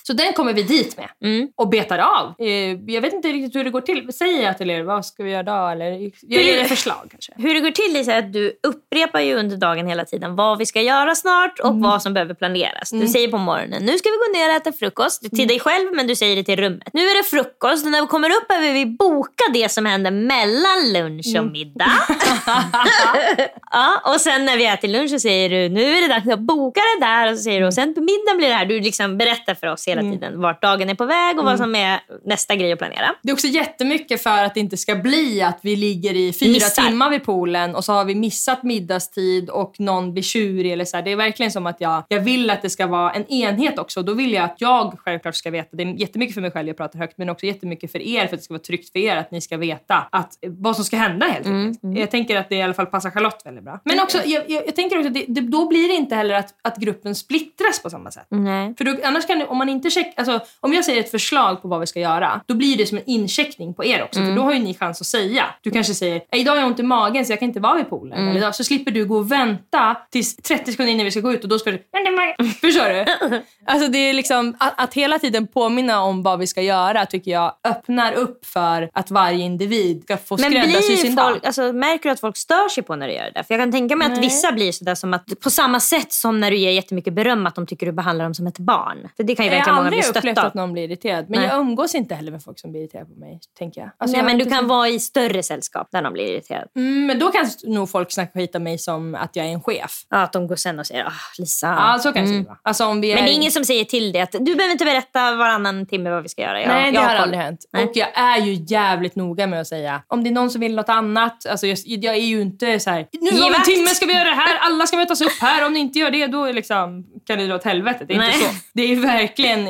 Så den kommer vi dit med Mm. och betar av. Eh, Jag vet inte riktigt hur det går till. Säger jag till er vad ska vi göra då? Eller jag ger er förslag kanske. Hur det går till Lisa är att du upprepar ju under dagen hela tiden vad vi ska göra snart och vad som behöver planeras. Du säger på morgonen, nu ska vi gå ner och äta frukost. Till dig själv men du säger det till rummet. Nu är det frukost och när vi kommer upp behöver vi boka det som händer mellan lunch och middag. <laughs> ja, och sen när vi äter lunch så säger du, nu är det dags att boka det där. Och så säger du, och sen på middagen blir det här. Du liksom berättar för oss hela tiden vart dagen är på väg och vad som är nästa grej att planera. Det är också jättemycket för att det inte ska bli att vi ligger i fyra Missar. timmar vid poolen och så har vi missat middagstid och någon blir tjurig eller så här. Det är verkligen som att jag, jag vill att det ska vara en enhet också. Då vill jag att jag självklart ska veta, det är jättemycket för mig själv jag pratar högt, men också jättemycket för er för att det ska vara tryggt för er att ni ska veta att, vad som ska hända helt enkelt. Jag tänker att det i alla fall passar Charlotte väldigt bra. Men också, jag, jag, jag tänker också att det, det, då blir det inte heller att, att gruppen splittras på samma sätt. Nej. För då, annars kan det, om man inte check, alltså, om jag säger ett förslag på vad vi ska göra, då blir det som en incheckning på er också. För då har ju ni chans att säga. Du kanske säger, "Nej, idag har jag ont i magen så jag kan inte vara vid poolen. Eller, idag, så slipper du gå och vänta tills 30 sekunder innan vi ska gå ut och då ska du, <laughs> förstår du? <laughs> Alltså det är liksom, att, att hela tiden påminna om vad vi ska göra tycker jag öppnar upp för att varje individ ska få skräddarsy sin folk, dag. alltså, märker du att folk stör sig på när du gör det? För jag kan tänka mig att vissa blir sådär som att på samma sätt som när du ger jättemycket beröm att de tycker du behandlar dem som ett barn. För det kan ju Jag verkligen har många bli aldrig upplevt stötta att någon blir irriterad. Men Nej. jag umgås inte heller med folk som blir irriterade på mig. tänker jag. Alltså, Nej, jag har men du inte kan så- vara i större sällskap där de blir irriterade. Mm, men då kan nog folk snacka skit om mig som att jag är en chef. Ja, att de går sen och säger ah, Lisa. Ja, så kan det säkert vara. Alltså, om vi Men det är ingen som säger till dig att du behöver inte berätta varannan timme vad vi ska göra. Jag, Nej, det jag har aldrig hänt. Nej. Och jag är ju jävligt noga med att säga om det är någon som vill något annat. Alltså jag, jag är ju inte så här. Nu om en vakt." timme ska vi göra det här. Alla ska mötas upp här. Om ni inte gör det då är liksom, kan det dra åt helvete. Det är Nej. inte så. Det är verkligen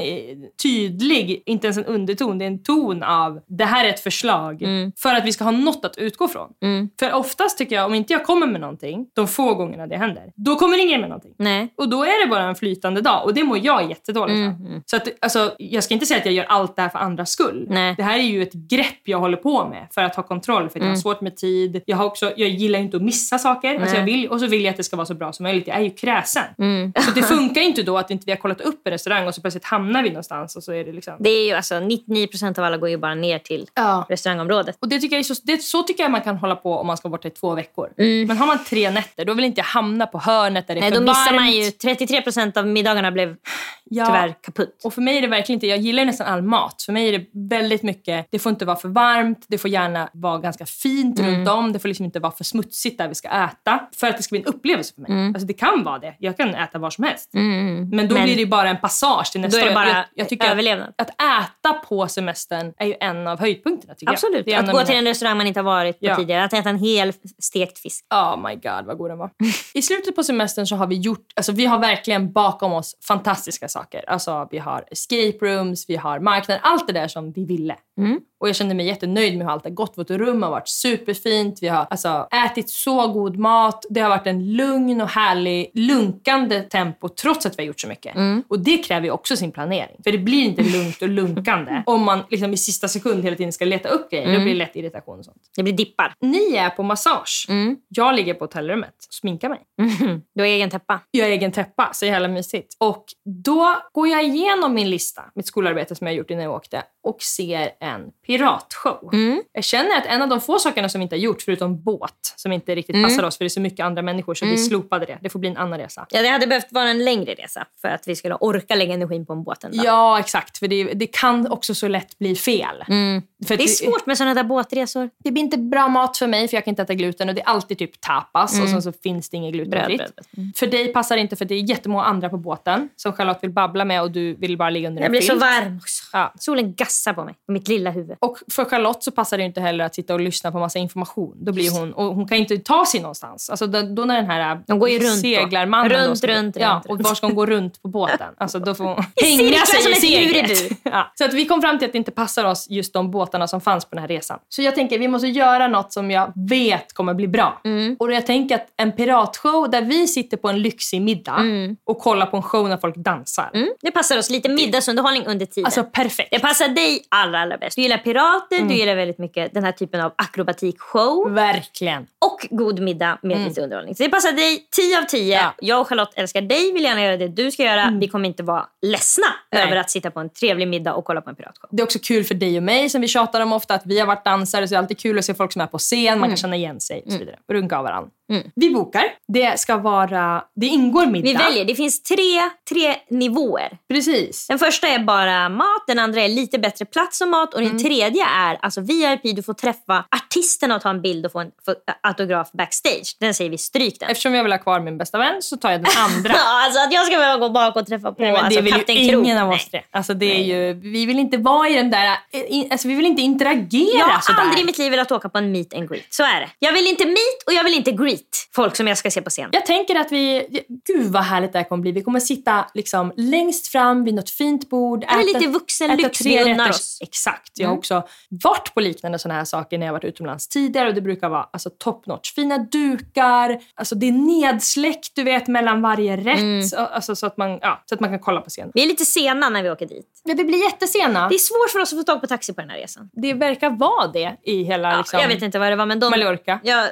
tydlig, inte ens en underton. Det är en ton av det här är ett förslag Mm. för att vi ska ha något att utgå från. För oftast tycker jag om inte jag kommer med någonting de få gångerna det händer, då kommer ingen med någonting. Nej. Och då är det bara en flytande dag och det mår jag jättedåligt Mm, för. Så att, alltså, jag ska inte säga att jag gör allt det här för andras skull. Nej. Det här är ju ett grepp jag håller på med för att ha kontroll. För att jag Mm. har svårt med tid. Jag, har också, jag gillar inte att missa saker. Alltså jag vill, och så vill jag att det ska vara så bra som möjligt. Jag är ju kräsen. Mm. Så det <laughs> funkar inte då att inte vi har kollat upp en restaurang och så plötsligt hamnar vi någonstans och så är det liksom... Det är ju alltså 99% av alla går ju bara ner till Ja. restaurangområdet. Och det tycker jag är så, det, så tycker jag man kan hålla på om man ska vara borta i två veckor. Mm. Men har man tre nätter, då vill inte jag hamna på hörnet där det är Nej, för då missar varmt. man ju 33% av middagarna blev Ja. tyvärr kaputt. Och för mig är det verkligen inte, jag gillar ju nästan all mat. För mig är det väldigt mycket, det får inte vara för varmt, det får gärna vara ganska fint Mm. runt om, det får liksom inte vara för smutsigt där vi ska äta. För att det ska bli en upplevelse för mig. Alltså det kan vara det, jag kan äta var som helst. Men då Mm. Men blir det bara en passage till nästa Då är det bara jag, jag tycker överlevnad. Att, att äta på semestern är ju en av höjdpunkterna tycker Absolut. jag. En Att gå till en restaurang man inte har varit på Ja. tidigare. Att äta en hel stekt fisk. Oh my god vad god den var. I slutet på semestern så har vi gjort, alltså vi har verkligen bakom oss fantastiska saker. Alltså vi har escape rooms, vi har marknader, allt det där som vi ville. Mm. Och jag kände mig jättenöjd med hur allt har gått. Vårt rum har varit superfint. Vi har alltså, ätit så god mat. Det har varit en lugn och härlig, lunkande tempo trots att vi har gjort så mycket. Och det kräver ju också sin planering. För det blir inte lugnt och lunkande <laughs> om man liksom i sista sekund hela tiden ska leta upp grejer. Då blir det lätt irritation och sånt. Det blir dippar. Ni är på massage. Jag ligger på hotellrummet och sminkar mig. Du har egen täppa. Jag har egen täppa, så jävla mysigt. Och då går jag igenom min lista, mitt skolarbete som jag gjort innan jag åkte och ser en piratshow. Mm. Jag känner att en av de få sakerna som vi inte har gjort, förutom båt, som inte riktigt Mm. passar oss för det är så mycket andra människor så vi slopade det. Det får bli en annan resa. Ja, det hade behövt vara en längre resa för att vi skulle orka lägga energin på en båt dag. Ja, exakt. För det, det kan också så lätt bli fel. Mm. Det är svårt med sådana där båtresor. Det blir inte bra mat för mig för jag kan inte äta gluten och det är alltid typ tapas och sen så finns det inget glutenfritt. Mm. Bröd, bröd, bröd. För dig passar det inte för det är jättemånga andra på båten som Charlotte vill babbla med och du vill bara ligga under Jag en blir så filt. varm också. Ja. Solen gassar på mig, på mitt lilla huvud. Och för Charlotte så passar det inte heller att sitta och lyssna på massa information. Då blir hon, och hon kan inte ta sig någonstans. Alltså då, då när den här De går ju runt då. seglarmannen... då Runt, ska- runt, ja, runt, Och runt. var ska hon gå runt på båten? Alltså då får hon <laughs> hänga sig i seglet. <laughs> Ja. Så att vi kom fram till att det inte passar oss just de båtarna som fanns på den här resan. Så jag tänker vi måste göra något som jag vet kommer bli bra. Mm. Och jag tänker att en piratshow där vi sitter på en lyxig middag och kollar på en show när folk dansar. Mm. Det passar oss lite middagsunderhållning under tiden. Alltså perfekt. det passar dig allra, allra bäst. Du gillar pirater, Mm. du gillar väldigt mycket den här typen av akrobatikshow. Verkligen. Och god middag med lite underhållning. Så det passar dig 10 av 10. Mm. Ja. Jag och Charlotte älskar dig, vill gärna göra det du ska göra. Vi kommer inte vara ledsna Nej. över att sitta på en trevlig middag och kolla på en piratshow. Det är också kul för dig och mig som vi tjatar om ofta att vi har varit dansare så det är alltid kul att se folk som är på scen, man kan känna igen sig och så vidare. Runka av varandra. Vi bokar. Det ska vara, det ingår middag. Vi väljer. Det finns tre, tre nivåer. Precis. Den första är bara mat, den andra är lite bättre plats och mat och Mm. den tredje är alltså VIP, du får träffa artisterna och ta en bild och få en få autograf backstage. Den säger vi stryk den. Eftersom jag vill ha kvar min bästa vän så tar jag den <laughs> andra. Ja, alltså att jag ska behöva gå bak och träffa på Nej, men alltså, det vill Kapten ju ingen av oss det. Alltså det är ju, vi vill inte vara i den där, eh, in, alltså vi vill inte interagera Jag har sådär. aldrig i mitt liv velat åka på en meet and greet. Så är det. Jag vill inte meet och jag vill inte greet folk som jag ska se på scen. Jag tänker att vi, gud vad härligt det här kommer bli. Vi kommer sitta liksom längst fram vid något fint bord. är lite vuxen lyx vi unnar oss. Exakt. Jag har Mm. också varit på liknande sådana här saker när jag varit utomlands tidigare och det brukar vara alltså, top notch. Fina dukar, alltså det är nedsläckt du vet mellan varje rätt. Mm. Så- Alltså, så, att man, ja, så att man kan kolla på scenen. Vi är lite sena när vi åker dit. Ja, vi blir jättesena. Det är svårt för oss att få tag på taxi på den här resan. Det verkar vara det i hela Ja, liksom, jag vet inte vad det var men de... Mallorca. Ja,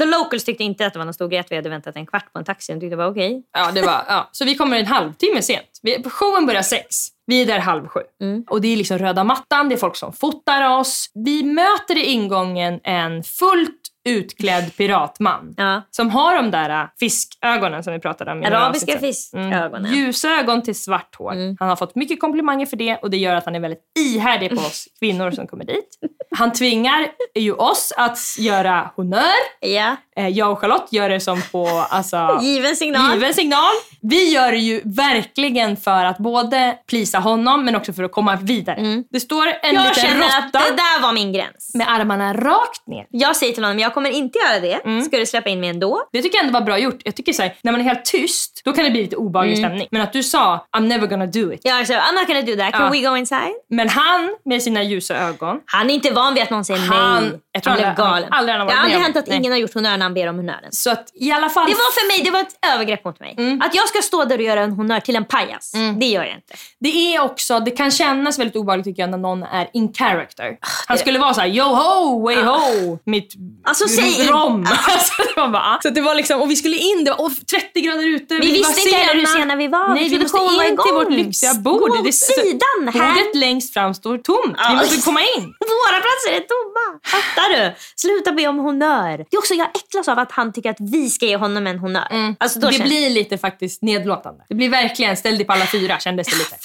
the locals tyckte inte att det var någon stor grej att vi hade väntat en kvart på en taxi. De tyckte det var okej. Ja, det var, ja. Så vi kommer en halvtimme sent. Vi, showen börjar sex. Vi är där halv sju. Mm. Och det är liksom röda mattan, det är folk som fotar oss. Vi möter i ingången en fullt utklädd piratman. Ja. Som har de där äh, fiskögonen som vi pratade om. Arabiska sedan. fiskögonen. Mm. Ljusa ögon till svart hår. Mm. Han har fått mycket komplimanger för det och det gör att han är väldigt ihärdig på oss kvinnor som kommer dit. Han tvingar ju oss att göra honör. Ja. Eh, Jag och Charlotte gör det som på alltså, <laughs> Given signal. given signal. Vi gör det ju verkligen för att både plisa honom men också för att komma vidare. Det står en Mm. Jag liten känner att det där var min gräns. med armarna rakt ner. Jag säger till honom, jag kommer inte göra det. Mm. Ska du släppa in mig ändå? Det tycker jag ändå var bra gjort. Jag tycker så här, när man är helt tyst, då kan det bli lite obehaglig stämning. Men att du sa I'm never gonna do it. Jag sa, I'm not gonna do that. Can Ja. we go inside? Men han med sina ljusa ögon, Han är inte van vid att någon säger Han- nej. Jag tror han blev aldrig- galen. aldrig han har det varit har aldrig hänt att ingen har gjort honör när han ber om honören. så att i alla fall... Det var för mig det var ett övergrepp mot mig. Mm. Att jag ska stå där och göra en honör till en pajas, det gör jag inte. Det är också, det kan kännas väldigt obehagligt tycker jag när någon är in character. Ah, Han skulle vara så här: yo ho, way ho, mitt Alltså, säg rom. <laughs> Alltså, det var bara, så det var liksom, och vi skulle in, det var och 30 grader ute. Vi visste inte heller hur sena vi var. Nej, vi måste Showen var in till vårt lyxiga bord. Gå åt Det- sidan här. Bordet längst fram står tomt. Vi måste komma in. Våra platser är tomma. Fattar du? Sluta be om honör. Det är också, jag äcklas av att han tycker att vi ska ge honom en honör. Alltså, då det känner- blir lite faktiskt nedlåtande. Det blir verkligen ställ dig på alla fyra kändes det lite.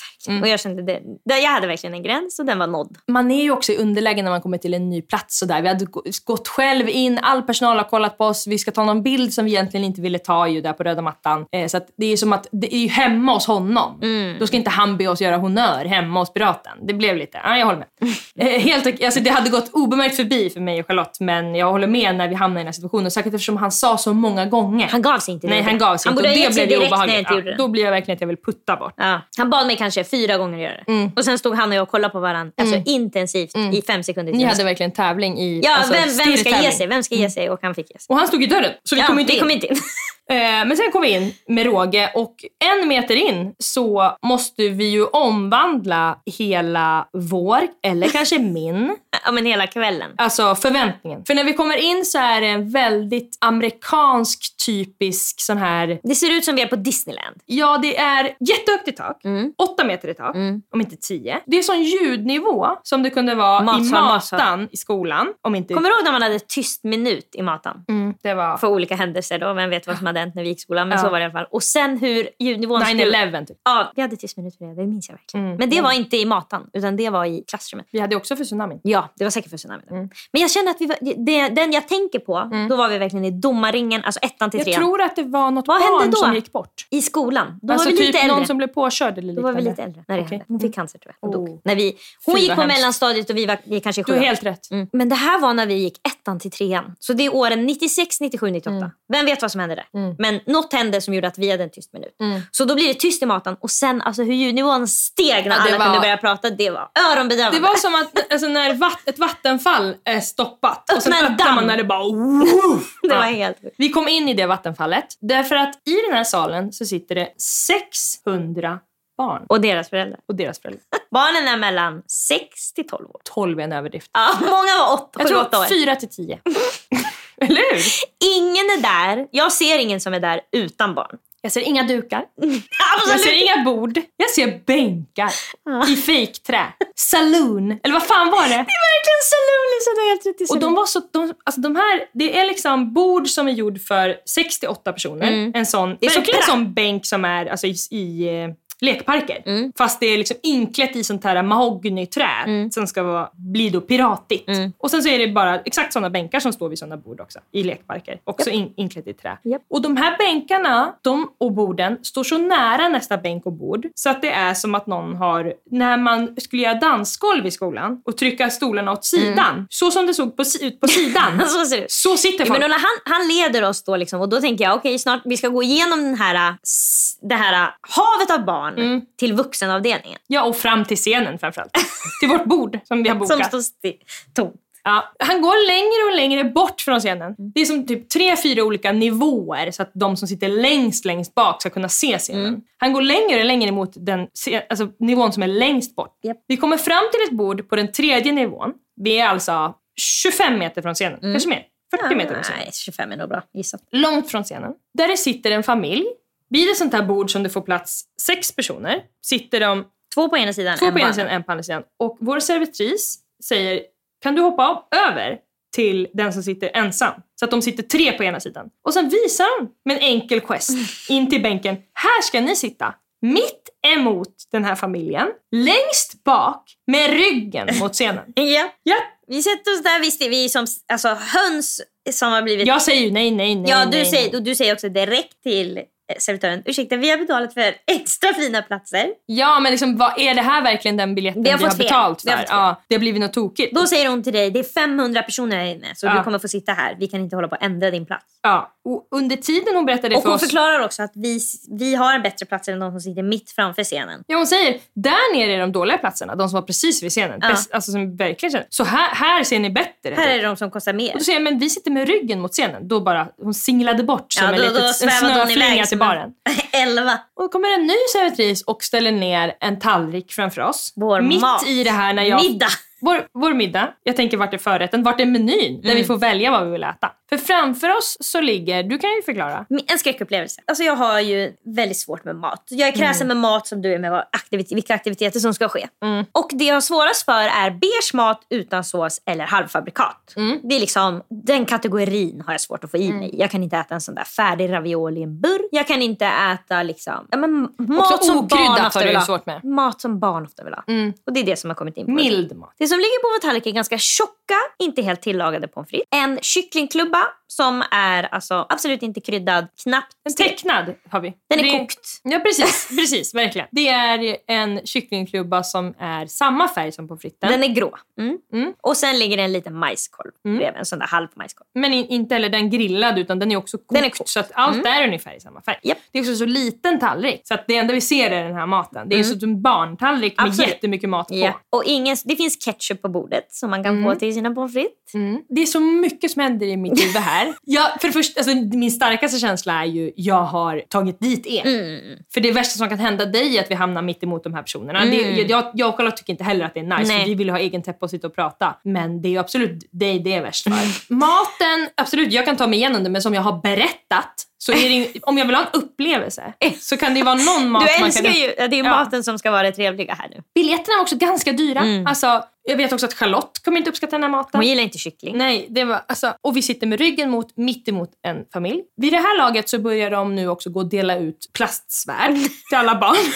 Och jag kände det. Jag hade verkligen en gräns och den var nådd. man är ju också i underläge när man kommer till en ny plats. Och där. Vi hade gå- gått själv in, all personal har kollat på oss. Vi ska ta någon bild som vi egentligen inte ville ta ju där på röda mattan. Eh, så det är som att det är ju hemma hos honom. Då ska inte han be oss göra honör hemma hos piraten. Det blev lite, ja jag håller med. <laughs> Eh, helt, alltså, det hade gått obemärkt förbi för mig och Charlotte men jag håller med när vi hamnade i den här situationen. Säkert eftersom han sa så många gånger. Han gav sig inte. Nej, det. han gav sig han inte. borde Och det blev det obehagligt. Ja, det. då blir jag verkligen att jag vill putta bort. Ja. Han bad mig kanske fyra gånger göra det. Mm. Och sen stod han och jag och kollade på varandra alltså, intensivt i fem sekunder. Ni hade verkligen tävling i ja, alltså, vem, vem ska ge sig? Vem ska ge sig? Och han fick ge sig. Och han stod i dörren så vi ja, kom inte vi in. kom inte in. <laughs> Eh, men sen kom vi in med råge och en meter in så måste vi ju omvandla hela vår, eller kanske <laughs> min, ja, men hela kvällen. Alltså förväntningen. För när vi kommer in så är det en väldigt amerikansk typisk sån här... Det ser ut som vi är på Disneyland. Ja, det är jättehögt i tak. Åtta meter i tak. Om inte tio. Det är sån ljudnivå som det kunde vara i Matsal, matsal. matan i skolan. Om inte... Kommer du ihåg när man hade tyst minut i matan? Mm, det var... För olika händelser då. Vem vet vad som hade hänt när vi gick i skolan. Men Ja. så var det i alla fall. Och sen hur ljudnivån... skulle- 9-11 typ. Ja, vi hade tyst minut för det. Det minns jag verkligen. Mm. Men det Mm. var inte i matan. Utan det var i klassrummet. Vi hade också för tsunamin. Ja, det var säkert för tsunamin. Mm. Men jag känner att vi var, det, den jag tänker på, då var vi verkligen i domarringen, alltså ettan till Jag trean. tror att det var något Vad barn hände då? som gick bort. I skolan. Då alltså var vi typ lite äldre. någon som blev påkörd eller Då var liknande. vi lite äldre när det Okej. hände. Hon fick cancer tror jag. Hon Oh. dog. När vi, hon Fy, gick på hemskt. mellanstadiet och vi var vi kanske i Du har helt rätt. Mm. Men det här var när vi gick ettan till trean. Så det är åren 96, 97, 98. Mm. Vem vet vad som hände där? Men något hände som gjorde att vi hade en tyst minut. Så då blir det tyst i maten och sen alltså, hur ljudnivån steg när Ja, alla var- kunde börja prata. Det var öronbedövande. Det var som att alltså, när vatt, ett vattenfall är stoppat och sen Öppna en öppnar man när det bara... <laughs> det var helt. Vi kom in i det vattenfallet därför att i den här salen så sitter det 600 barn Och deras föräldrar. och deras föräldrar. Barnen är mellan 6 till 12 år. 12 är en överdrift. Ja, många var 8, Jag 7, 8 tror år. 4 till 10. <laughs> Eller hur? Ingen är där. Jag ser ingen som är där utan barn. Jag ser inga dukar. <laughs> Jag ser inga bord. Jag ser bänkar i fejkträ. Saloon. Eller vad fan var det? verkligen saloon du har helt rätt Och de var så, de, alltså de här, det är liksom bord som är gjord för 68 personer. Mm. En sån, Det är så verkligen en pra- sån bänk som är alltså, i, i eh, lekparker. Mm. Fast det är liksom inklätt i sånt här mahognyträ Mm. som ska vara, bli då piratigt. Och sen så är det bara exakt såna bänkar som står vid såna bord också i lekparker. Också in, inklätt i trä. Japp. Och de här bänkarna de, och borden står så nära nästa bänk och bord så att det är som att någon har, när man skulle göra dansgolv i skolan och trycka stolarna åt sidan, så som det såg på, ut på sidan. <laughs> så ser det. Så sitter folk. men han, han leder oss då liksom, och då tänker jag okej snart vi ska gå igenom den här, det här havet av barn Mm. till vuxenavdelningen. Ja, och fram till scenen framförallt. <laughs> till vårt bord som vi har Som bokat. står sti- tomt. Ja, han går längre och längre bort från scenen. Mm. Det är som typ tre, fyra olika nivåer så att de som sitter längst, längst bak ska kunna se scenen. Mm. Han går längre och längre mot den alltså, nivån som är längst bort. Japp. Vi kommer fram till ett bord på den tredje nivån. Vi är alltså 25 meter från scenen, kanske mer. 40 meter från scenen. Nej, 25 är nog bra gissat. långt från scenen. Där det sitter en familj. Vid ett sånt här bord som det får plats sex personer sitter de Två på ena sidan, två en på ena sidan en på andra sidan. Och vår servitris säger kan du hoppa över till den som sitter ensam? Så att de sitter tre på ena sidan. Och sen visar de med en enkel gest <laughs> in till bänken. Här ska ni sitta. Mitt emot den här familjen. Längst bak med ryggen mot scenen. <laughs> Ja. Ja, Vi sätter oss där, visst är vi som alltså, höns som har blivit... jag säger ju nej, nej, nej. ja, du, nej, säger, nej. och du säger också direkt till servitören, ursäkta vi har betalat för extra fina platser. Ja, men liksom, vad, är det här verkligen den biljetten Vi vi har har, fått fel. betalt Vi har för? fel. Ja, det har blivit något tokigt. Då säger hon till dig, det är 500 personer här inne så Ja. du kommer få sitta här. Vi kan inte hålla på att ändra din plats. Ja, och under tiden hon berättade Och för hon oss... förklarar också att vi, vi har bättre platser än de som sitter mitt framför scenen. Ja, hon säger där nere är de dåliga platserna, de som var precis vid scenen. Ja. Bäst, alltså som verkligen känner. Så här, här ser ni bättre. Här är det de som kostar mer. Och då säger jag, men vi sitter med ryggen mot scenen. Då bara, hon singlade bort som Ja, en, då, litet, då en hon snöflinga en- baren. <laughs> Elva. Och då kommer en ny servitris och ställer ner en tallrik framför oss. Vår Mitt mat. i det här när jag... Middag. Vår, vår middag. Jag tänker vart är förrätten? Vart är menyn? Där Mm. vi får välja vad vi vill äta. För framför oss så ligger, du kan ju förklara. En skräckupplevelse. Alltså jag har ju väldigt svårt med mat. Jag är Mm. kräsen med mat som du är med vad aktivit- vilka aktiviteter som ska ske. Mm. Och det jag har svårast för är beige mat utan sås eller halvfabrikat. Mm. Det är liksom, den kategorin har jag svårt att få i mig. Jag kan inte äta en sån där färdig ravioli i en burr. Jag kan inte äta liksom, ja, men, mat som barn ofta vill ha. Mat som barn ofta vill ha. Mm. Och det är det som har kommit in på. Mild mat. Det som ligger på vår tallrik är ganska tjocka, inte helt tillagade pommes frites. En kycklingklubba som är alltså absolut inte kryddad, knappt En stekt. tecknad har vi. Den är Det- kokt. Ja precis, <laughs> precis, verkligen. Det är en kycklingklubba som är samma färg som på fritten. Den är grå. Mm. Mm. Och sen ligger det en liten majskolv bredvid, en sån där halv majskolv. Men in, inte heller den grillad utan den är också kokt. Den är kokt. Så att allt är ungefär i samma färg. Japp. Det är också så liten tallrik. Så att det enda vi ser är den här maten. Det är som en barntallrik med Absolut. jättemycket mat på. Ja. Och ingen, det finns ketchup på bordet som man kan få till sina sina pommes frites. Mm. Det är så mycket som händer i mitt huvud här. Jag, för det första, alltså, min starkaste känsla är ju jag har tagit dit er. Mm. För det värsta som kan hända dig är att vi hamnar mitt emot de här personerna. Mm. Det, jag, jag och Charlotte tycker inte heller att det är nice för vi vill ha egen täppa och sitta och prata. Men det är ju absolut dig det är värst för. <laughs> Maten, absolut jag kan ta mig igenom det men som jag har berättat så det, om jag vill ha en upplevelse <laughs> så kan det ju vara någon mat Du man älskar kan... ju, det är ju Ja. maten som ska vara det trevliga här nu. Biljetterna var också ganska dyra. Mm. Alltså, jag vet också att Charlotte kommer inte uppskatta den här maten. Hon gillar inte kyckling. Nej, det var, alltså, och vi sitter med ryggen mot, mitt emot en familj. Vid det här laget så börjar de nu också gå och dela ut plastsvärd <laughs> till alla barn. <laughs>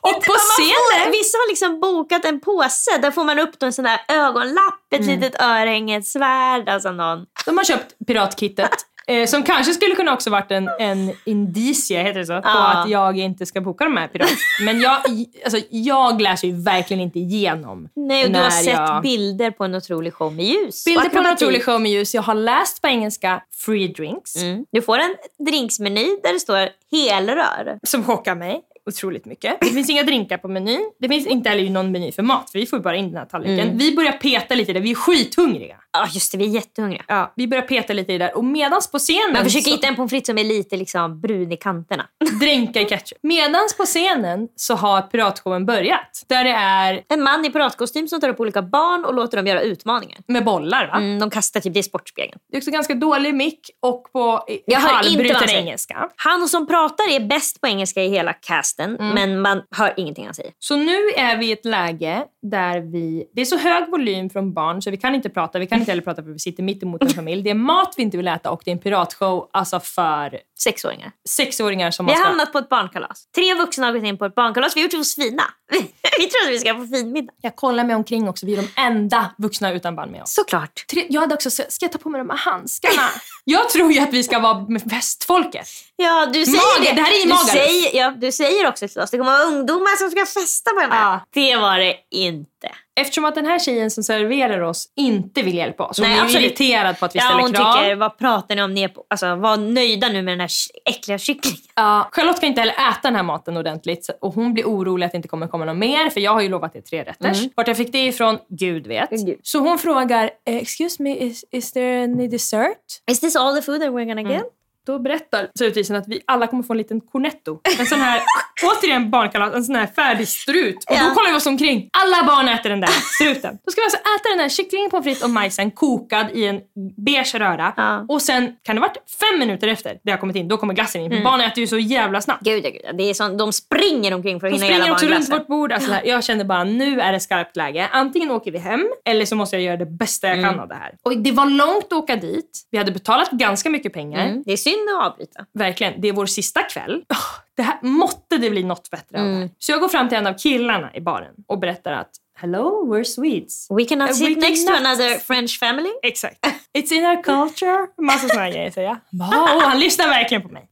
och på scenen... vissa har liksom bokat en påse. Där får man upp en sån där ögonlapp, ett Mm. litet örhänge, ett svärd. Alltså någon. De har köpt piratkittet. <laughs> Eh, som kanske skulle kunna också varit en, en indicie, heter det så, på Ja. att jag inte ska boka de här pirat. <laughs> Men jag, alltså, jag läser ju verkligen inte igenom Nej, och du har sett jag... bilder på en otrolig show med ljus. Bilder på en otrolig show med ljus. Jag har läst på engelska free drinks. Mm. Du får en drinksmeny där det står helrör. som chockar mig otroligt mycket. Det finns inga drinkar på menyn. Det finns inte heller någon meny för mat, för vi får bara in den här tallriken. Mm. Vi börjar peta lite i det, vi är skithungriga. Ja, just det. Vi är jättehungriga. Ja, vi börjar peta lite i det där och medans på scenen... Man försöker så, hitta en pommes frites som är lite liksom brun i kanterna. <laughs> Dränka i ketchup. Medans på scenen så har piratshowen börjat. Där det är En man i piratkostym som tar upp olika barn och låter dem göra utmaningar. med bollar va? Mm, de kastar typ, det är Sportspegeln. Det är också ganska dålig mick och på halvbruten engelska. Han som pratar är bäst på engelska i hela casten, Mm. men man hör ingenting han säger. Så nu är vi i ett läge där vi... Det är så hög volym från barn så vi kan inte prata. Vi kan inte heller prata för vi sitter mitt emot en familj. Det är mat vi inte vill äta och det är en piratshow alltså för Sexåringar. sexåringar som Vi man har ska... hamnat på ett barnkalas. Tre vuxna har gått in på ett barnkalas. Vi har gjort oss fina. <laughs> vi tror att vi ska få finmiddag. Jag kollar mig omkring också. Vi är de enda vuxna utan barn med oss. Såklart. Tre... Jag hade också ska jag ta på mig de här handskarna? <laughs> jag tror ju att vi ska vara med festfolket. Ja, du säger Magen, det. det här är i du magen. säger, ja, du säger också till oss det kommer vara ungdomar som ska festa på den här. Ja. Det var det inte. Eftersom att den här tjejen som serverar oss inte vill hjälpa oss. Hon Nej, är absolut. irriterad på att vi Ja, ställer hon krav. tycker, vad pratar ni om? Ni är på, alltså, var nöjda nu med den här äckliga kycklingen. Ja, Charlotte kan inte heller äta den här maten ordentligt och hon blir orolig att det inte kommer komma något mer för jag har ju lovat det tre rätters. Vart jag fick det ifrån, gud vet. Gud. Så hon frågar, eh, excuse me, is, is there any dessert? Is this all the food that we're gonna get? Då berättar servitrisen att vi alla kommer få en liten cornetto. En sån här, <laughs> återigen barnkalas, en sån här färdig strut. Och Ja. då kollar vi oss omkring. Alla barn äter den där struten. Då ska vi alltså äta den där kycklingen, pommes frites och majsen kokad i en beige röra. Ja. Och sen kan det varit fem minuter efter det har kommit in, då kommer glassen in. För barn äter ju så jävla snabbt. Gud, gud. Det är sån, de springer omkring för att De hinna springer hela också runt vårt bord. Alltså, här, <laughs> jag kände bara nu är det skarpt läge. Antingen åker vi hem eller så måste jag göra det bästa jag kan av det här. Och det var långt att åka dit. Vi hade betalat ganska mycket pengar. Mm. Det är synd att avbryta. Verkligen. Det är vår sista kväll. Åh, Det här, måtte det bli något bättre det här. Så jag går fram till en av killarna i baren och berättar att Hello, we're Swedes. We cannot Uh, sit we next to cannot- another French family. Exakt. It's in our culture. Massa sådana grejer säger jag. <laughs> Wow, han lyssnar verkligen på mig.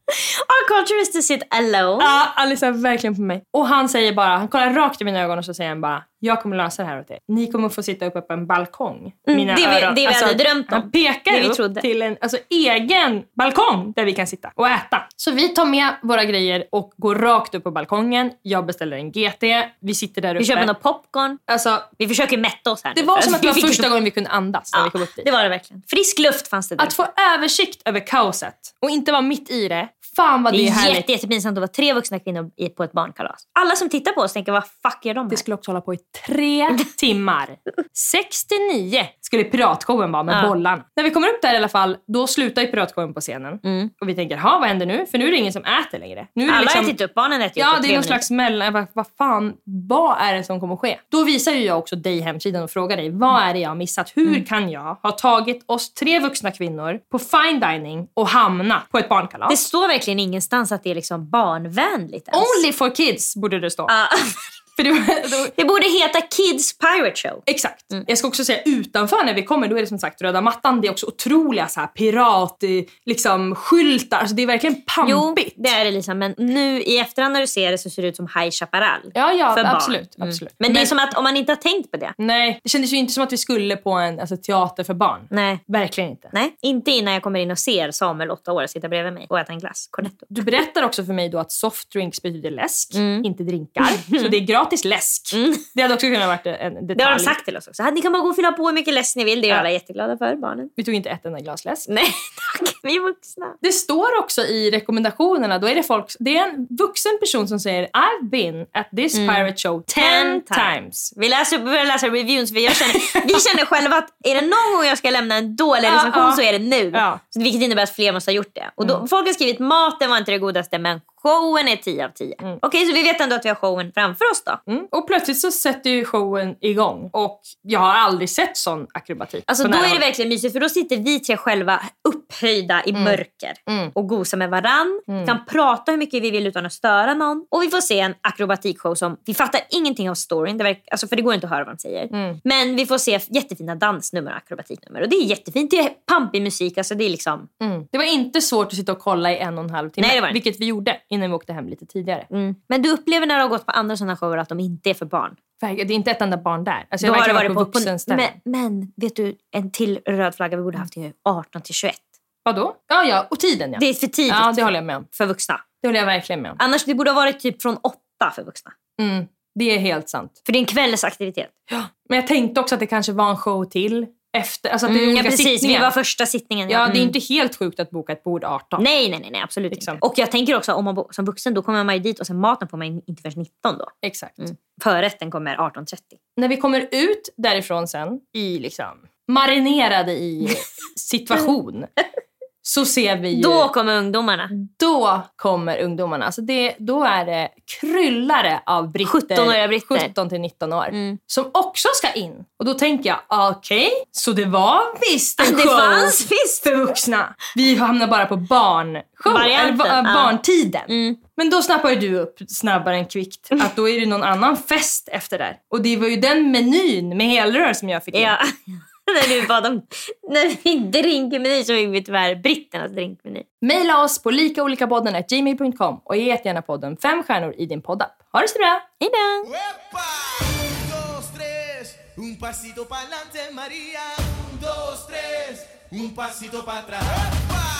Our culture is to sit alone. Ja, han lyssnar verkligen på mig. Och han säger bara, han kollar rakt i mina ögon och så säger han bara jag kommer lösa det här åt er. Ni kommer få sitta uppe på en balkong. Mina det vi- det vi hade drömt om. Han pekar vi upp trodde. till en alltså, egen balkong där vi kan sitta och äta. Så vi tar med våra grejer och går rakt upp på balkongen. Jag beställer en GT. Vi sitter där uppe. Vi köper något popcorn. Alltså, Vi försöker mätta oss här det nu var som <laughs> att det var vi första gången vi kunde andas när vi Ja, kom upp dit. det var det verkligen. Frisk luft fanns det där. Att få översikt över kaoset och inte vara mitt i det. Fan vad det det är är härligt. jätte, jättepinsamt att vara tre vuxna kvinnor på ett barnkalas. Alla som tittar på oss tänker, vad fuck gör de här? Det skulle också hålla på i tre <laughs> timmar. 69 skulle piratshowen vara med Ja. bollarna. När vi kommer upp där i alla fall, då slutar ju piratshowen på scenen. Mm. Och vi tänker, ha vad händer nu? För nu är det ingen som äter längre. Nu är det Alla liksom... ätit upp, barnen äter Ja, det är någon minuter. slags mellan... Vad, vad fan, vad är det som kommer att ske? Då visar ju jag också dig hemsidan och frågar dig, vad är det jag har missat? Hur Mm. kan jag ha tagit oss tre vuxna kvinnor på fine dining och hamna på ett barnkalas? Det står verkligen ingenstans att det är liksom barnvänligt ens. Only for kids borde det stå. Ja. <laughs> För det, var- det borde heta Kids Pirate Show. Exakt. Jag ska också säga utanför när vi kommer, då är det som sagt röda mattan. Det är också otroliga så här, pirat, eh, liksom, skyltar. Alltså, det är verkligen Jo, pampigt. det är det Lisa. Men nu i efterhand när du ser det så ser det ut som High Chaparral. Ja, ja, för barn. absolut. Mm. absolut. Men, det är som att om man inte har tänkt på det. Nej, det kändes ju inte som att vi skulle på en alltså, teater för barn. Nej. Verkligen inte. Nej, inte innan jag kommer in och ser Samuel, åtta år, sitta bredvid mig och äta en glass. Cornetto. Du berättar också för mig då att soft drinks betyder läsk, Mm. inte drinkar. Så det är gratis gratis läsk. Det hade också kunnat varit en detalj. Det har de sagt till oss också. Ni kan bara gå och fylla på hur mycket läsk ni vill. Det är Ja. alla jätteglada för, barnen. Vi tog inte ett enda glas läsk. Nej <laughs> <laughs> vi är vuxna. Det står också i rekommendationerna, då är det folk, det är en vuxen person som säger I've been at this pirate show ten times. Vi läser, vi läsa reviews. Jag känner, vi känner själva att är det någon gång jag ska lämna en dålig Ja, recension ja. så är det nu. Ja. Vilket innebär att fler måste ha gjort det. Och då, Folk har skrivit maten var inte det godaste men showen är 10 av 10. Okej, så vi vet ändå att vi har showen framför oss då. Mm. Och plötsligt så sätter ju showen igång och jag har aldrig sett sån akrobatik. Alltså då är det verkligen mysigt för då sitter vi tre själva upphöjda i mörker Mm. och gosar med varann. Kan prata hur mycket vi vill utan att störa någon. Och vi får se en akrobatikshow som, vi fattar ingenting av storyn, det verkar, alltså för det går inte att höra vad de säger. Mm. Men vi får se jättefina dansnummer och akrobatiknummer. Och det är jättefint, det är pampig musik, alltså det är liksom Mm. Det var inte svårt att sitta och kolla i en och en halv timme. Nej, vilket vi gjorde innan vi åkte hem lite tidigare. Mm. Men du upplever när du har gått på andra sådana shower att de inte är för barn? Det är inte ett enda barn där. Alltså, jag har varit varit på, vuxenställen. men, men vet du, en till röd flagga vi borde haft är ju 18 till 21. Vadå? Ja, ja, och tiden ja. Det är för tidigt Ja, det håller jag med om. för vuxna. Det håller jag verkligen med om. Annars det borde ha varit typ från 8 för vuxna. Mm. Det är helt sant. För det är en kvällsaktivitet. Men jag tänkte också att det kanske var en show till. Efter, alltså att det är Mm, ja, precis, vi sittningar. var första sittningen. Ja, det är Mm. inte helt sjukt att boka ett bord 18. Nej, nej, nej, nej absolut Liksom. inte. Och jag tänker också om man bo- som vuxen då kommer man ju dit och sen maten får man inte förrän 19 då. Exakt. Mm. Förrätten kommer 18.30. När vi kommer ut därifrån sen, i liksom marinerade i <laughs> situation, så ser vi ju... Då kommer ungdomarna. då kommer ungdomarna. Alltså det, då är det kryllare av britter. 17-åriga britter. 17 till 19 år. Mm. Som också ska in. Och då tänker jag, okej, så det var visst en <laughs> Det show fanns visst. för vuxna. Vi hamnar bara på barnshow, Varianten, eller ja. barntiden. Mm. Men då snappar ju du upp snabbare än kvickt att då är det någon annan fest efter där. Och det var ju den menyn med helrör som jag fick in. Ja. <laughs> när vi bad om när vi drinkmeny så fick vi tyvärr britternas drinkmeny. Maila oss på likaolikapodden.gmail.com och ge jättegärna podden fem stjärnor i din poddapp. Ha det så bra! Hejdå! ¡Epa! Un, dos, tres, un pasito pa'lante, María. Un, dos, tres, un pasito para atrás.